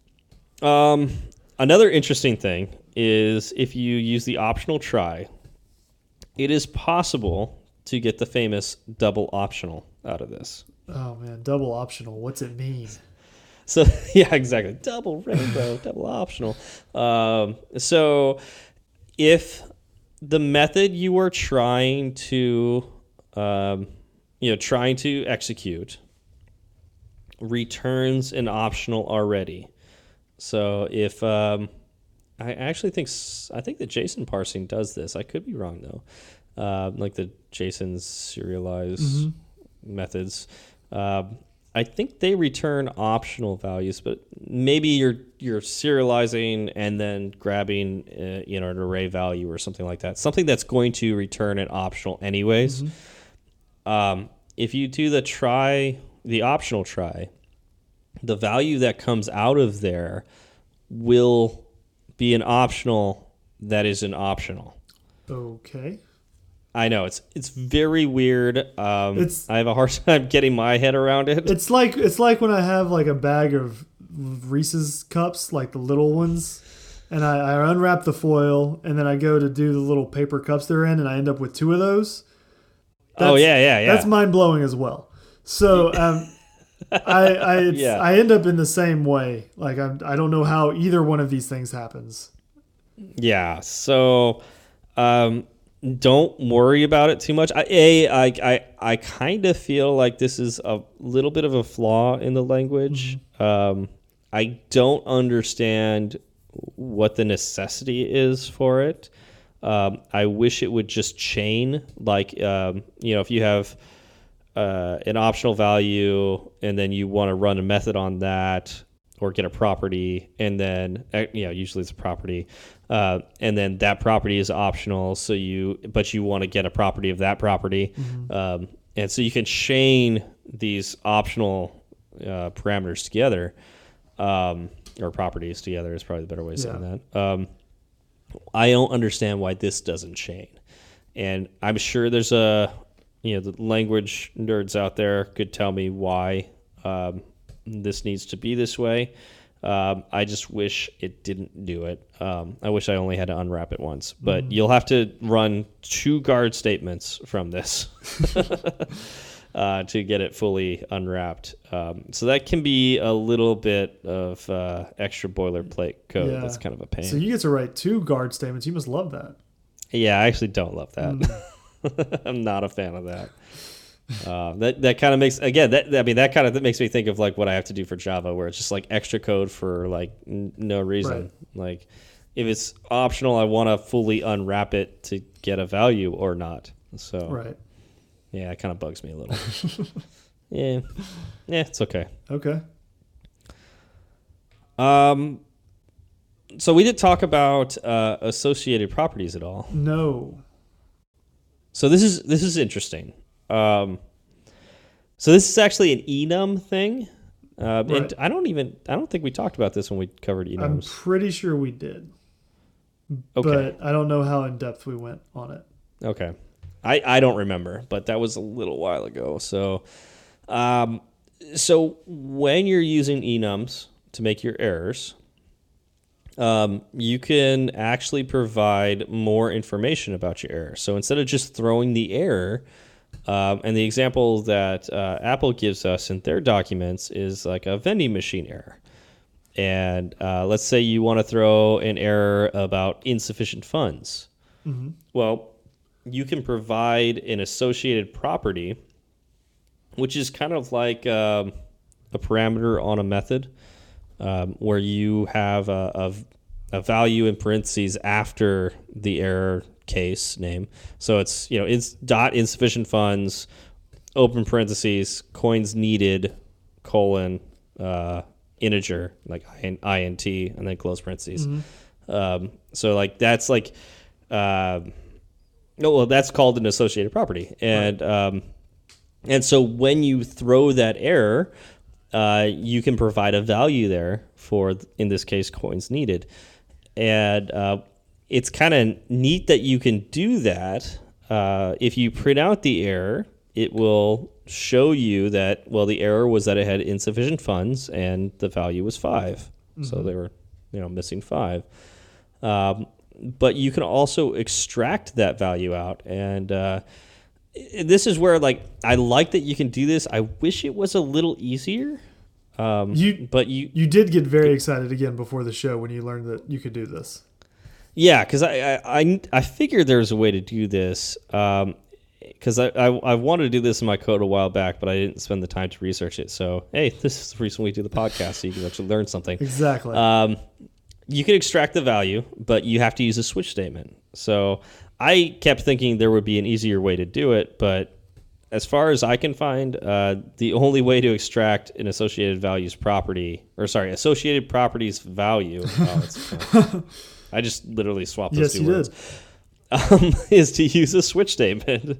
[laughs] um, another interesting thing is if you use the optional try, it is possible to get the famous double optional out of this. oh man, double optional. What's it mean? So [laughs] yeah, exactly. Double rainbow, [laughs] double optional. Um, so if the method you are trying to, um, you know, trying to execute returns an optional already. So if um, I actually think I think the JSON parsing does this. I could be wrong though. Uh, like the JSON serialize methods. Um, I think they return optional values, but maybe you're you're serializing and then grabbing uh, you know an array value or something like that. Something that's going to return an optional anyways. Um, if you do the try, the optional try, the value that comes out of there will be an optional that is an optional. Okay. I know it's it's very weird. Um, It's- I have a hard [laughs] time getting my head around it. It's like it's like when I have like a bag of Reese's cups, like the little ones, and I, I unwrap the foil, and then I go to do the little paper cups they're in, and I end up with two of those. oh yeah, yeah, yeah. That's mind blowing as well. So um, I I, [laughs] it's, Yeah. I end up in the same way. Like I'm, I don't know how either one of these things happens. Yeah. So, um, don't worry about it too much. I, a, I, I, I kind of feel like this is a little bit of a flaw in the language. Um, I don't understand what the necessity is for it. Um, I wish it would just chain, like, um, you know, if you have uh, an optional value and then you want to run a method on that or get a property and then uh, you know usually it's a property uh, and then that property is optional so you but you want to get a property of that property. Um, and so you can chain these optional uh, parameters together um, or properties together is probably the better way of saying Yeah. that. Um, i don't understand why this doesn't chain. And i'm sure there's a you know the language nerds out there could tell me why um, this needs to be this way. Um, I just wish it didn't do it. Um, I wish I only had to unwrap it once, but you'll have to run two guard statements from this [laughs] uh, to get it fully unwrapped. Um, so that can be a little bit of uh, extra boilerplate code. Yeah. That's kind of a pain. So you get to write two guard statements. You must love that. Yeah, I actually don't love that. [laughs] I'm not a fan of that. Uh, that that kind of makes again that I mean that kind of that makes me think of like what I have to do for Java, where it's just like extra code for like n- no reason. Right. Like if it's optional, I want to fully unwrap it to get a value or not. So Right. yeah, it kind of bugs me a little. [laughs] yeah, yeah, it's okay. Okay. Um, so we did talk about uh, associated properties at all. No. So this is this is interesting. Um, so this is actually an enum thing, uh, Right. and I don't even I don't think we talked about this when we covered enums. I'm pretty sure we did, Okay, but I don't know how in depth we went on it. okay, I I don't remember, but that was a little while ago. So, um, so when you're using enums to make your errors, um, you can actually provide more information about your error. So instead of just throwing the error, um, and the example that uh, Apple gives us in their documents is like a vending machine error. And uh, let's say you want to throw an error about insufficient funds. Well, you can provide an associated property, which is kind of like um, a parameter on a method um, where you have a, a, a value in parentheses after the error case name. So it's you know it's dot insufficient funds, open parentheses, coins needed, colon, uh, integer like in- int, and then close parentheses. Um, so like that's like, uh, no, well that's called an associated property, and um, and so when you throw that error, uh, you can provide a value there for, in this case, coins needed. And uh, it's kind of neat that you can do that. Uh, if you print out the error, it will show you that, well, the error was that it had insufficient funds and the value was 5 So they were, you know, missing five. Um, but you can also extract that value out and uh, this is where like I like that you can do this. I wish it was a little easier. Um, You- but you, You did get very excited again before the show when you learned that you could do this. yeah, because I, I I I figured there's a way to do this. Um, because I, I I wanted to do this in my code a while back, but I didn't spend the time to research it. So hey, [laughs] this is the reason we do the podcast, so you can actually learn something. Exactly. Um, you can extract the value, but you have to use a switch statement. So I kept thinking there would be an easier way to do it, but as far as I can find, uh, the only way to extract an associated values property, or sorry, associated properties value, oh, [laughs] I just literally swapped those yes, two words [laughs] um, is to use a switch statement.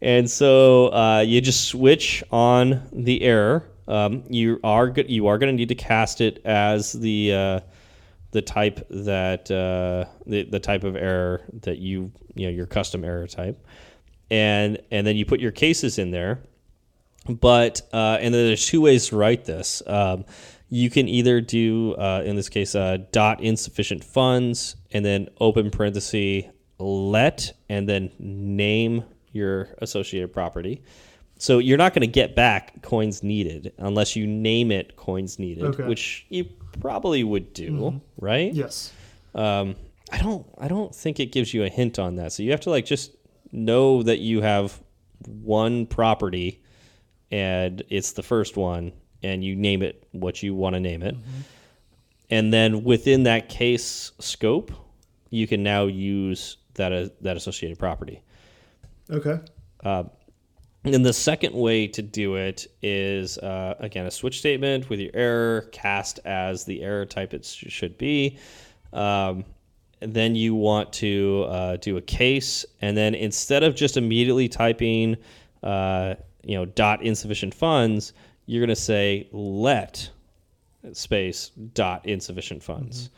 And so uh, you just switch on the error. Um, you are go- you are going to need to cast it as the uh, the type that uh, the, the type of error that you you know your custom error type, and and then you put your cases in there. But uh, and then there's two ways to write this. Um, you can either do uh, in this case uh, dot insufficient funds and then open parenthesis let and then name your associated property, so you're not going to get back coins needed unless you name it coins needed, Okay. which you probably would do, right? Yes. Um, I don't. I don't think it gives you a hint on that. So you have to like just know that you have one property, and it's the first one, and you name it what you want to name it, and then within that case scope, you can now use that uh, that associated property. Okay. And the second way to do it is uh, again a switch statement with your error cast as the error type it sh- should be. Um, then you want to uh, do a case, and then instead of just immediately typing, uh, you know, dot insufficient funds, you're going to say let space dot insufficient funds,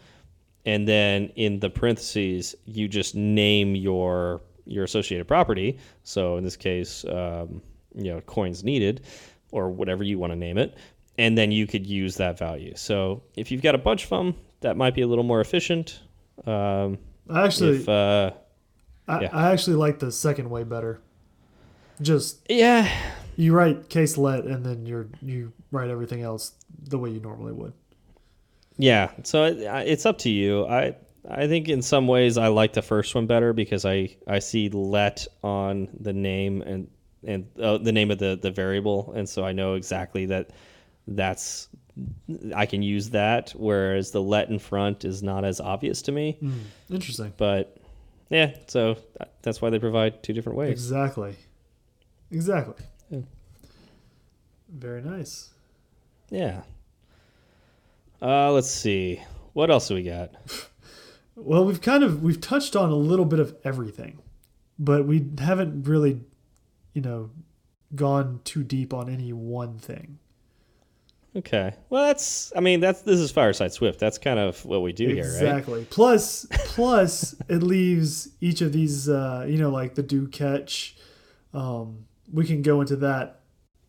and then in the parentheses you just name your your associated property. So in this case, um, you know, coins needed, or whatever you want to name it, and then you could use that value. So if you've got a bunch of them, that might be a little more efficient. Um, I actually, if uh, I, yeah. I actually like the second way better. Just yeah, you write case let, and then you're you write everything else the way you normally would. Yeah, so it, it's up to you. I I think in some ways I like the first one better because I I see let on the name and and uh, the name of the the variable, and so I know exactly that that's I can use that. Whereas the let in front is not as obvious to me. Hmm. Interesting. But yeah, so that's why they provide two different ways. Exactly. Exactly. Yeah. Very nice. Yeah. Uh, let's see. What else do we got? [laughs] Well, we've kind of we've touched on a little bit of everything, but we haven't really, you know, gone too deep on any one thing. Okay. Well, that's. I mean, that's this is Fireside Swift. That's kind of what we do here, right? Exactly. Plus, plus it leaves each of these, uh, you know, like the do catch. Um, we can go into that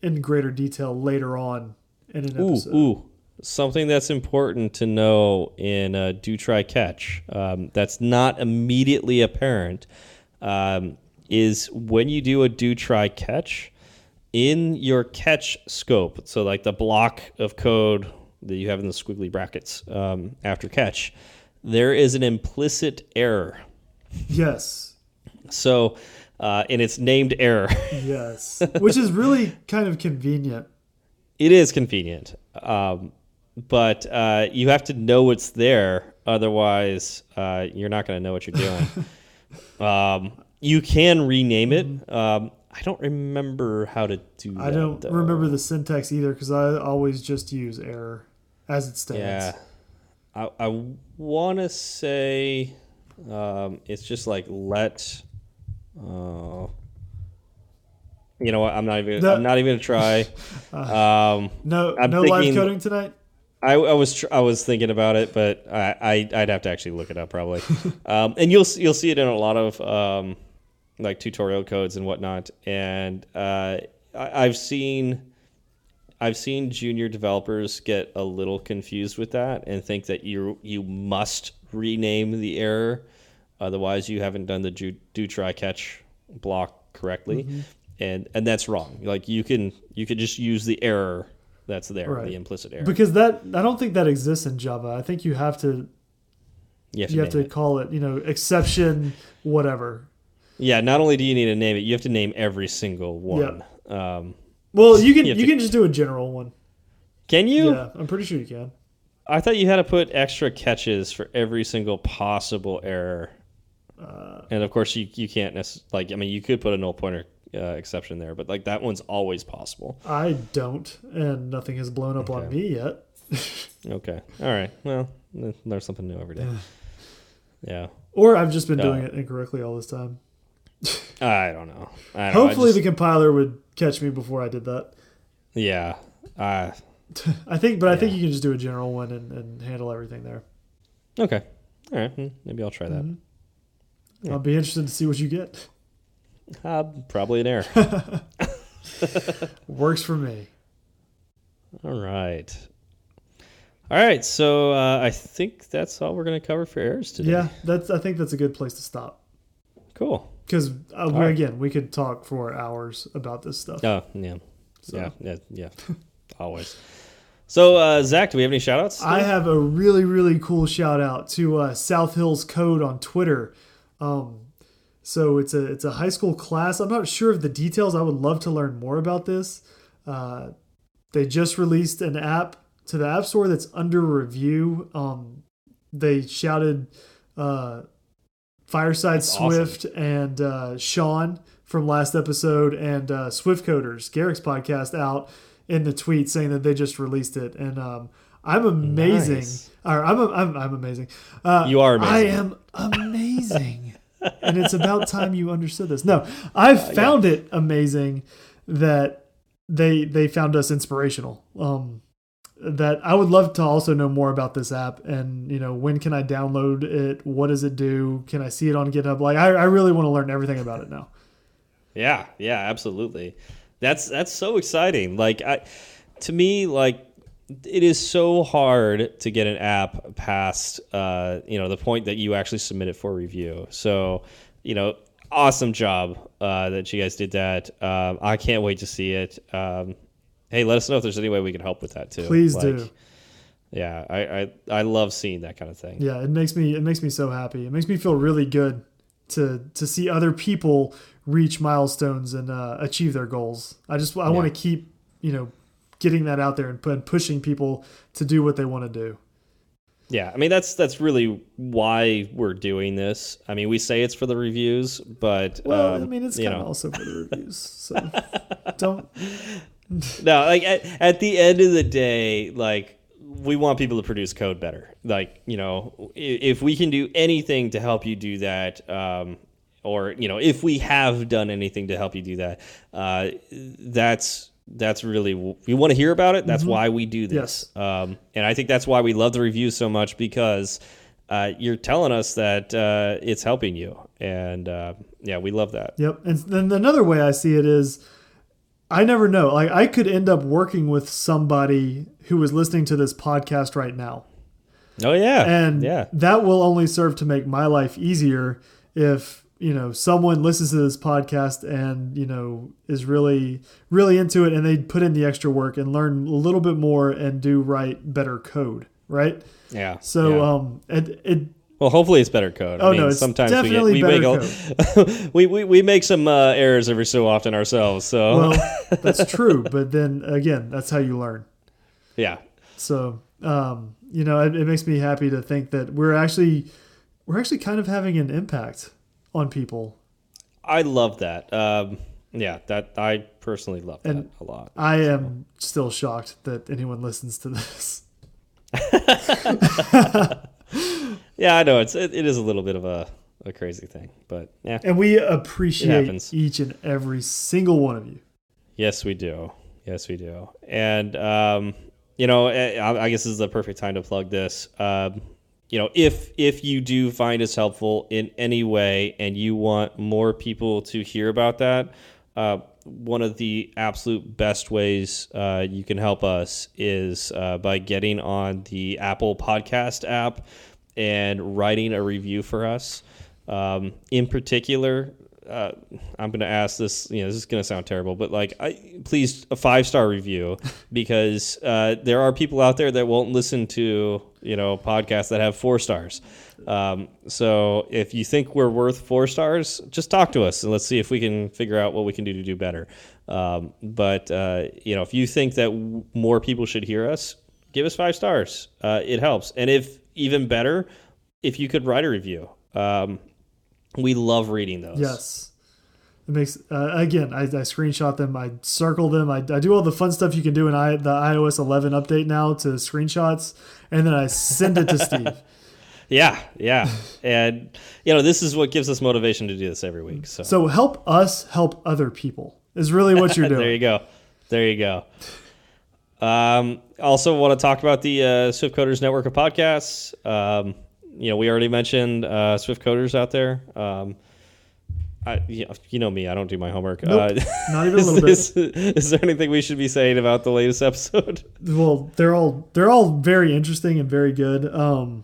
in greater detail later on in an Ooh, episode. ooh. Something that's important to know in uh, do try catch um, that's not immediately apparent um, is when you do a do try catch in your catch scope. So, like the block of code that you have in the squiggly brackets um, after catch, there is an implicit error. Yes. So, uh, and it's named error. Yes. Which is really kind of convenient. [laughs] It is convenient, um, but uh, you have to know it's there. Otherwise, uh, you're not going to know what you're doing. [laughs] um, you can rename it. Um, I don't remember how to do that. I don't though. remember the syntax either because I always just use error as it stands. Yeah, I, I want to say um, it's just like let. Uh, you know what? I'm not even. I'm not even gonna try. [laughs] Um, No, I'm no live coding tonight. I, I was tr- I was thinking about it, but I, I I'd have to actually look it up probably. [laughs] um, and you'll you'll see it in a lot of um, like tutorial codes and whatnot. And uh, I, I've seen I've seen junior developers get a little confused with that and think that you you must rename the error, otherwise you haven't done the do, do try catch block correctly. And and that's wrong. Like you can you could just use the error that's there, Right. the implicit error. Because that I don't think that exists in Java. I think you have to You have to you have to it. call it, you know, exception whatever. Yeah, not only do you need to name it, you have to name every single one. Um, Well, you can You you, to- can just do a general one. can you? Yeah, I'm pretty sure you can. I thought you had to put extra catches for every single possible error. Uh, And of course, you, you can't like, I mean, you could put a null pointer uh, exception there, but like that one's always possible. I don't, and nothing has blown up on me yet. [laughs] Okay. All right. Well, learn something new every day. Yeah. Or I've just been Uh, doing it incorrectly all this time. [laughs] I don't know. I don't know. Hopefully, just- the compiler would catch me before I did that. yeah. Uh, [laughs] I think, but I think you can just do a general one and, and handle everything there. okay. All right. hmm, Maybe I'll try that. Mhm. Yeah. I'll be interested to see what you get. Uh, probably an error. [laughs] Works for me. All right. All right. So uh, I think that's all we're going to cover for errors today. Yeah, that's. I think that's a good place to stop. Cool. because uh, we- right. again, we could talk for hours about this stuff. Oh, yeah. So- Yeah, yeah, yeah. Always. So, uh, Zach, do we have any shout outs? I have a really, really cool shout out to uh, South Hills Code on Twitter. Um, so it's a it's a high school class. I'm not sure of the details. I would love to learn more about this. Uh, they just released an app to the App Store that's under review. Um, they shouted uh, Fireside That's awesome. Swift and uh, Sean from last episode and uh, Swift Coders, Garric's podcast, out in the tweet saying that they just released it. And um, I'm amazing. Nice. Or I'm, I'm, I'm amazing. Uh, You are I am amazing. And it's about time you understood this. No, I found it amazing that they they found us inspirational. Um, that I would love to also know more about this app and you know when can I download it? What does it do? Can I see it on GitHub? Like I, I really want to learn everything about it now. Yeah, yeah, absolutely. That's that's so exciting. Like I to me like it is so hard to get an app past uh, you know the point that you actually submit it for review. So, you know, awesome job uh, that you guys did that. Um, I can't wait to see it. Um, hey, let us know if there's any way we can help with that too. Please Like, do. Yeah, I, I I love seeing that kind of thing. Yeah, it makes me it makes me so happy. It makes me feel really good to to see other people reach milestones and uh, achieve their goals. I just I want to keep you know getting that out there and, and pushing people to do what they want to do. Yeah, I mean that's that's really why we're doing this. I mean, we say it's for the reviews, but Well, um, I mean it's kind of also for the [laughs] reviews. So don't [laughs] no, like at, at the end of the day, like we want people to produce code better. Like you know, if we can do anything to help you do that, um, or you know, if we have done anything to help you do that, uh, that's that's really we want to hear about it. That's why we do this. Um, and I think that's why we love the reviews so much because uh, you're telling us that uh, it's helping you, and uh, yeah, we love that. Yep. And then another way I see it is I never know. Like I could end up working with somebody who is listening to this podcast right now. Oh yeah, And yeah. that will only serve to make my life easier if, you know, someone listens to this podcast and, you know, is really really into it and they put in the extra work and learn a little bit more and do write better code, right? Yeah. So yeah. um it, it Well, hopefully it's better code. Oh, I mean, no, sometimes we, get, we make a, [laughs] we, we we make some uh, errors every so often ourselves. So well, [laughs] that's true, but then again, that's how you learn. yeah, So, um, you know, it, it makes me happy to think that we're actually we're actually kind of having an impact on people. I love that. Um, yeah, that I personally love that And a lot. I am still shocked that anyone listens to this. [laughs] Yeah, I know it's it, it is a little bit of a, a crazy thing, but yeah, And we appreciate each and every single one of you. yes we do, yes we do, and um, you know, eh, I, I guess this is the perfect time to plug this. Um, you know, if if you do find us helpful in any way, and you want more people to hear about that, uh, one of the absolute best ways uh, you can help us is uh, by getting on the Apple Podcast app and writing a review for us. Um, in particular, uh, I'm going to ask this. You know, this is going to sound terrible, but like, I, please a five star review [laughs] because uh, there are people out there that won't listen to you know podcasts that have four stars. Um, so if you think we're worth four stars, just talk to us and let's see if we can figure out what we can do to do better. Um, but uh, you know, if you think that w- more people should hear us, give us five stars. Uh, it helps, and if even better, if you could write a review. Um, we love reading those. Yes. It makes uh, again. I, I screenshot them. I circle them. I, I do all the fun stuff you can do in I, the iOS 11 update now to screenshots, and then I send it to Steve. [laughs] Yeah, yeah. and you know, this is what gives us motivation to do this every week. So, So help us help other people is really what you're [laughs] doing. there you go. There you go. Um, also want to talk about the uh, Swift Coders network of podcasts. Um, you know, we already mentioned uh, Swift Coders out there. Um, I, you know- me, I don't do my homework. Nope, uh, not even a is, little bit. [laughs] this- is there anything we should be saying about the latest episode? [laughs] well they're all they're all very interesting and very good um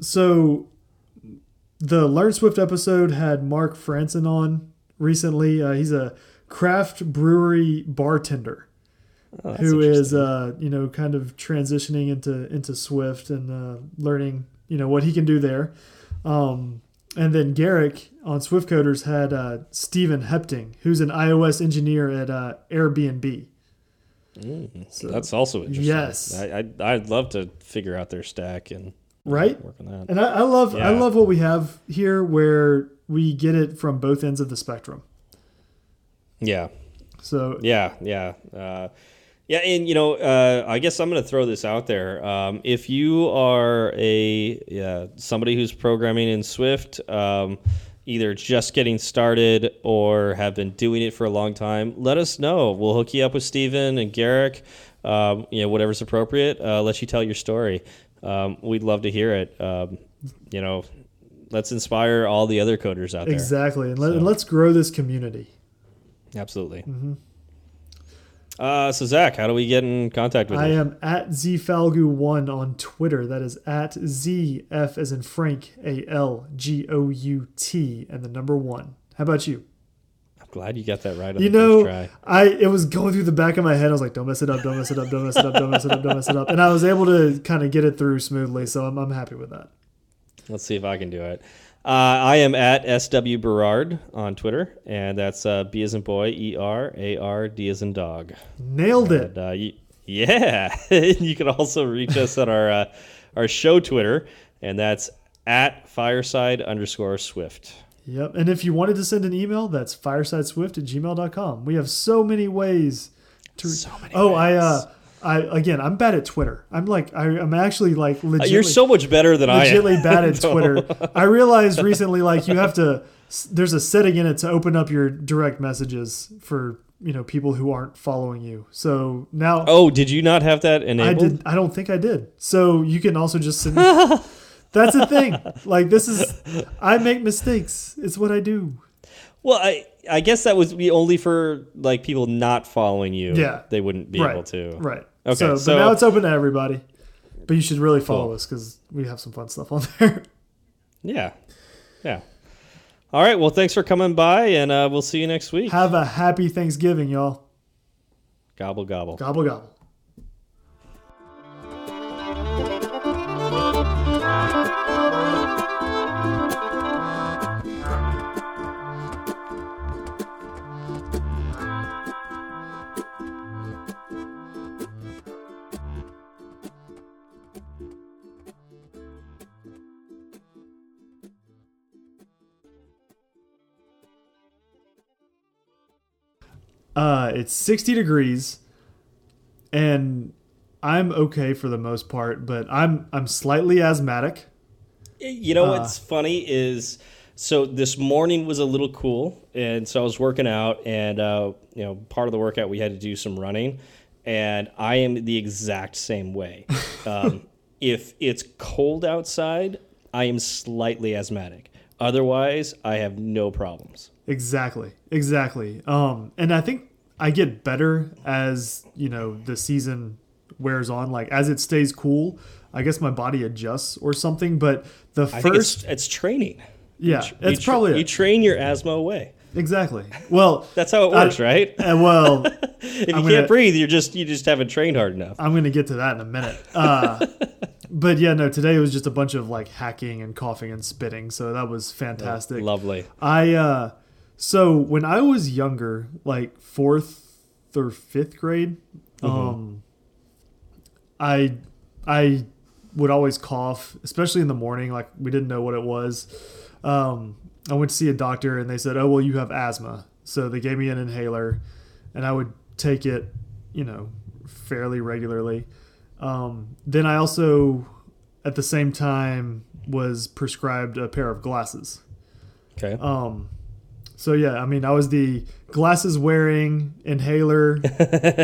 so the Learn Swift episode had Mark Franson on recently. Uh, he's a craft brewery bartender Oh, who is uh, you know kind of transitioning into into Swift and uh, learning you know what he can do there. Um, and then Garric on Swiftcoders had uh, Stephen Hepting, who's an iOS engineer at uh, Airbnb. So- That's also interesting. Yes. I, I'd, I'd love to figure out their stack and Right? work on that. And I, I love I love what we have here, where we get it from both ends of the spectrum. Yeah, So yeah, yeah, uh, yeah. And you know, uh, I guess I'm going to throw this out there. Um, if you are a yeah, somebody who's programming in Swift, um, either just getting started or have been doing it for a long time, let us know. We'll hook you up with Steven and Garric. Um, you know, whatever's appropriate. Uh, let you tell your story. Um, we'd love to hear it. Um, you know, let's inspire all the other coders out there. exactly, and, let, So- let's grow this community. Absolutely. Mm-hmm. Uh, so Zach, how do we get in contact with I you? I am at zfalgout1 on Twitter. That is at zf as in Frank A L G O U T and the number one. How about you? I'm glad you got that right on You the know, first try. I it was going through the back of my head. I was like, "Don't mess it up! Don't mess it up! Don't mess it up! Don't mess it up! Don't mess it up!" And I was able to kind of get it through smoothly, so I'm, I'm happy with that. Let's see if I can do it. Uh, I am at SW Berard on Twitter, and that's uh, B as in boy, E R A R D as in dog. Nailed it. And, uh, y- yeah, [laughs] you can also reach us at our uh, our show Twitter, and that's at fireside underscore swift. Yep. And if you wanted to send an email, that's firesideswift at gmail.com. We have so many ways to. So many oh, I, uh, I, again, I'm bad at Twitter. I'm like, I, I'm actually like Uh, legit. You're so much better than I am. legitly [laughs] bad at No. Twitter. I realized recently, like, you have to, there's a setting in it to open up your direct messages for, you know, people who aren't following you. So now Oh, did you not have that I enabled? did, I don't think I did. So you can also just send, [laughs] that's the thing. Like, this is, I make mistakes. It's what I do. Well, I I guess that was be only for like people not following you. Yeah. they wouldn't be right. able to. Right. Okay, So, so- now it's open to everybody. But you should really follow Cool. us because we have some fun stuff on [laughs] there. Yeah, yeah. All right. Well, thanks for coming by, and uh, we'll see you next week. have a happy Thanksgiving, y'all. Gobble gobble. Gobble gobble. Uh, it's 60 degrees, and I'm okay for the most part, but I'm I'm slightly asthmatic. You know Uh, what's funny is so this morning was a little cool, and so I was working out, and uh, you know, part of the workout we had to do some running, and I am the exact same way. [laughs] um, if it's cold outside, I am slightly asthmatic. Otherwise, I have no problems. Exactly, exactly. Um, and I think I get better as you know the season wears on. Like as it stays cool, I guess my body adjusts or something. But the I think it's first, it's training. yeah, You it's tra- probably you it. train your asthma away. exactly. Well, [laughs] That's how it I- works, right? [laughs] uh, well, [laughs] If you I'm can't gonna- breathe, you're just you just haven't trained hard enough. I'm going to get to that in a minute. Uh, but yeah, no, today it was just a bunch of like hacking and coughing and spitting. So that was fantastic. Lovely. I, uh, so when I was younger, like fourth or fifth grade, um, I, I would always cough, especially in the morning. Like we didn't know what it was. Um, I went to see a doctor and they said, "Oh, well, you have asthma." So they gave me an inhaler, and I would take it, you know, fairly regularly. Um, then I also, at the same time, was prescribed a pair of glasses. Okay. Um, so yeah, I mean, I was the glasses wearing, inhaler [laughs]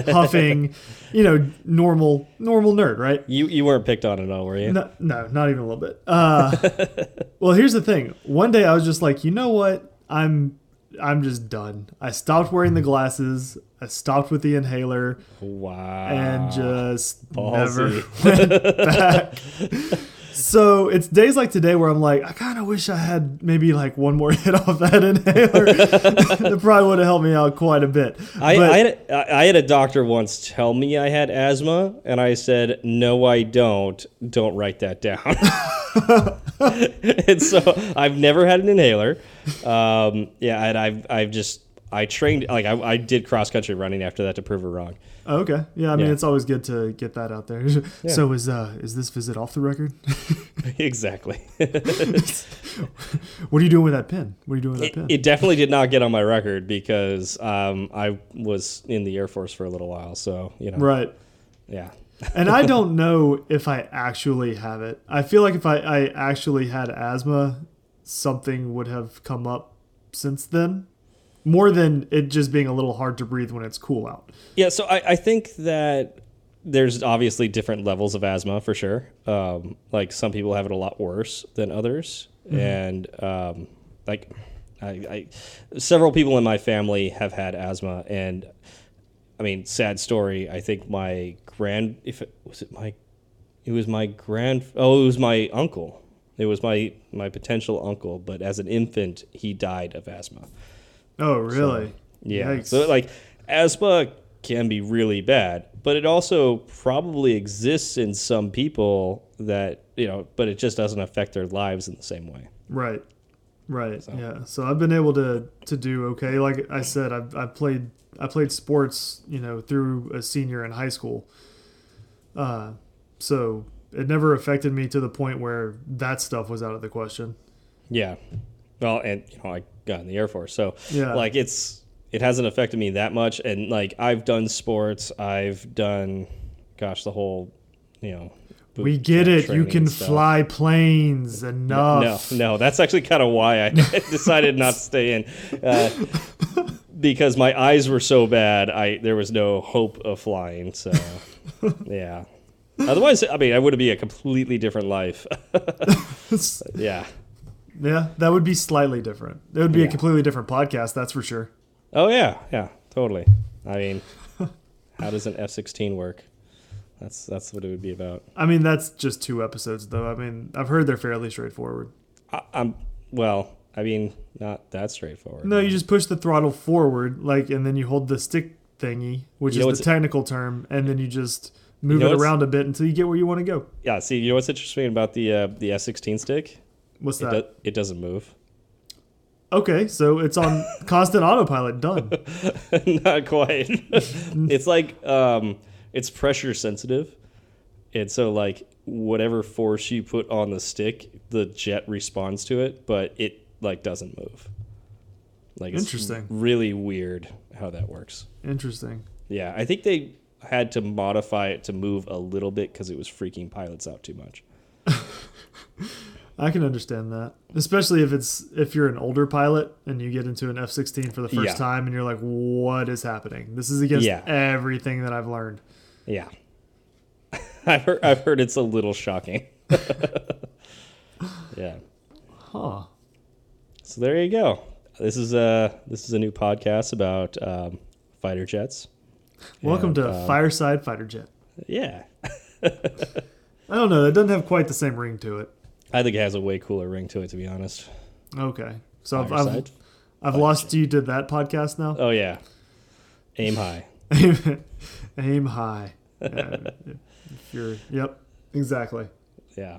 huffing, you know, normal normal nerd, right? You you weren't picked on at all, were you? No, no, not even a little bit. Uh, [laughs] well, here's the thing. One day I was just like, you know what? I'm I'm just done. I stopped wearing the glasses. I stopped with the inhaler Wow. and just Ballsy. never [laughs] went back. So it's days like today where I'm like, I kind of wish I had maybe like one more [laughs] hit off that inhaler. [laughs] it probably would have helped me out quite a bit. I, But- I, had a, I had a doctor once tell me I had asthma, and I said, "No, I don't. Don't write that down." [laughs] and so I've never had an inhaler. Um, yeah, and I've I've just I trained like I, I did cross country running after that to prove her wrong. Oh, okay. Yeah, I mean Yeah. it's always good to get that out there. [laughs] So is uh is this visit off the record? [laughs] exactly. [laughs] what are you doing with that pin? What are you doing with that it, pin? it definitely did not get on my record because um, I was in the Air Force for a little while. So you know, right. yeah. and I don't know if I actually have it. I feel like if I, I actually had asthma, something would have come up since then. More than it just being a little hard to breathe when it's cool out. Yeah, so I, I think that there's obviously different levels of asthma for sure. Um, like some people have it a lot worse than others, and um, like I, I, several people in my family have had asthma, and I mean, sad story. I think my grand, if it was it my, it was my grand. Oh, it was my uncle. It was my my potential uncle, but as an infant, he died of asthma. Oh, really? Yeah. Yikes. So like asthma can be really bad, but it also probably exists in some people that, you know, but it just doesn't affect their lives in the same way. Right. Right. Yeah. So I've been able to to do okay. Like I said, I've I've played I played sports, you know, through a senior in high school. Uh, so it never affected me to the point where that stuff was out of the question. Yeah. Well, and you know, I got in the Air Force, so Yeah. like it's it hasn't affected me that much. And like I've done sports, I've done, gosh, the whole, you know. We get it. You can fly planes enough. No, no, that's actually kind of why I [laughs] decided not to stay in, uh, [laughs] because my eyes were so bad. I there was no hope of flying. So, [laughs] yeah. Otherwise, I mean, I would be a completely different life. yeah. Yeah, that would be slightly different. It would be a completely different podcast, that's for sure. Oh yeah, yeah, totally. I mean, [laughs] how does an F sixteen work? That's that's what it would be about. I mean, that's just two episodes, though. I mean, I've heard they're fairly straightforward. I, I'm well. I mean, not that straightforward. No, you just push the throttle forward, like, and then you hold the stick thingy, which You is the technical term, and then you just move know it around a bit until you get where you want to go. Yeah. See, you know what's interesting about the uh, the F sixteen stick? What's It, that? do, it doesn't move. Okay, so it's on [laughs] constant autopilot. Done. [laughs] Not quite. [laughs] it's like um, it's pressure sensitive, and so like whatever force you put on the stick, the jet responds to it, but it like doesn't move. Like it's Interesting. Really weird how that works. Interesting. Yeah, I think they had to modify it to move a little bit because it was freaking pilots out too much. I can understand that, especially if it's if you're an older pilot and you get into an F-16 for the first Yeah. time and you're like, "What is happening? This is against Yeah. everything that I've learned." Yeah, [laughs] I've heard. I've heard it's a little shocking. [laughs] yeah. Huh. So there you go. This is a this is a new podcast about um, fighter jets. Welcome And, to um, Fireside Fighter Jet. Yeah, [laughs] I don't know. It doesn't have quite the same ring to it. I think it has a way cooler ring to it, to be honest. Okay, so I've I've, I've lost you to that podcast now. Oh yeah, aim high. [laughs] Aim high. [laughs] Uh, if you're, yep, exactly. Yeah.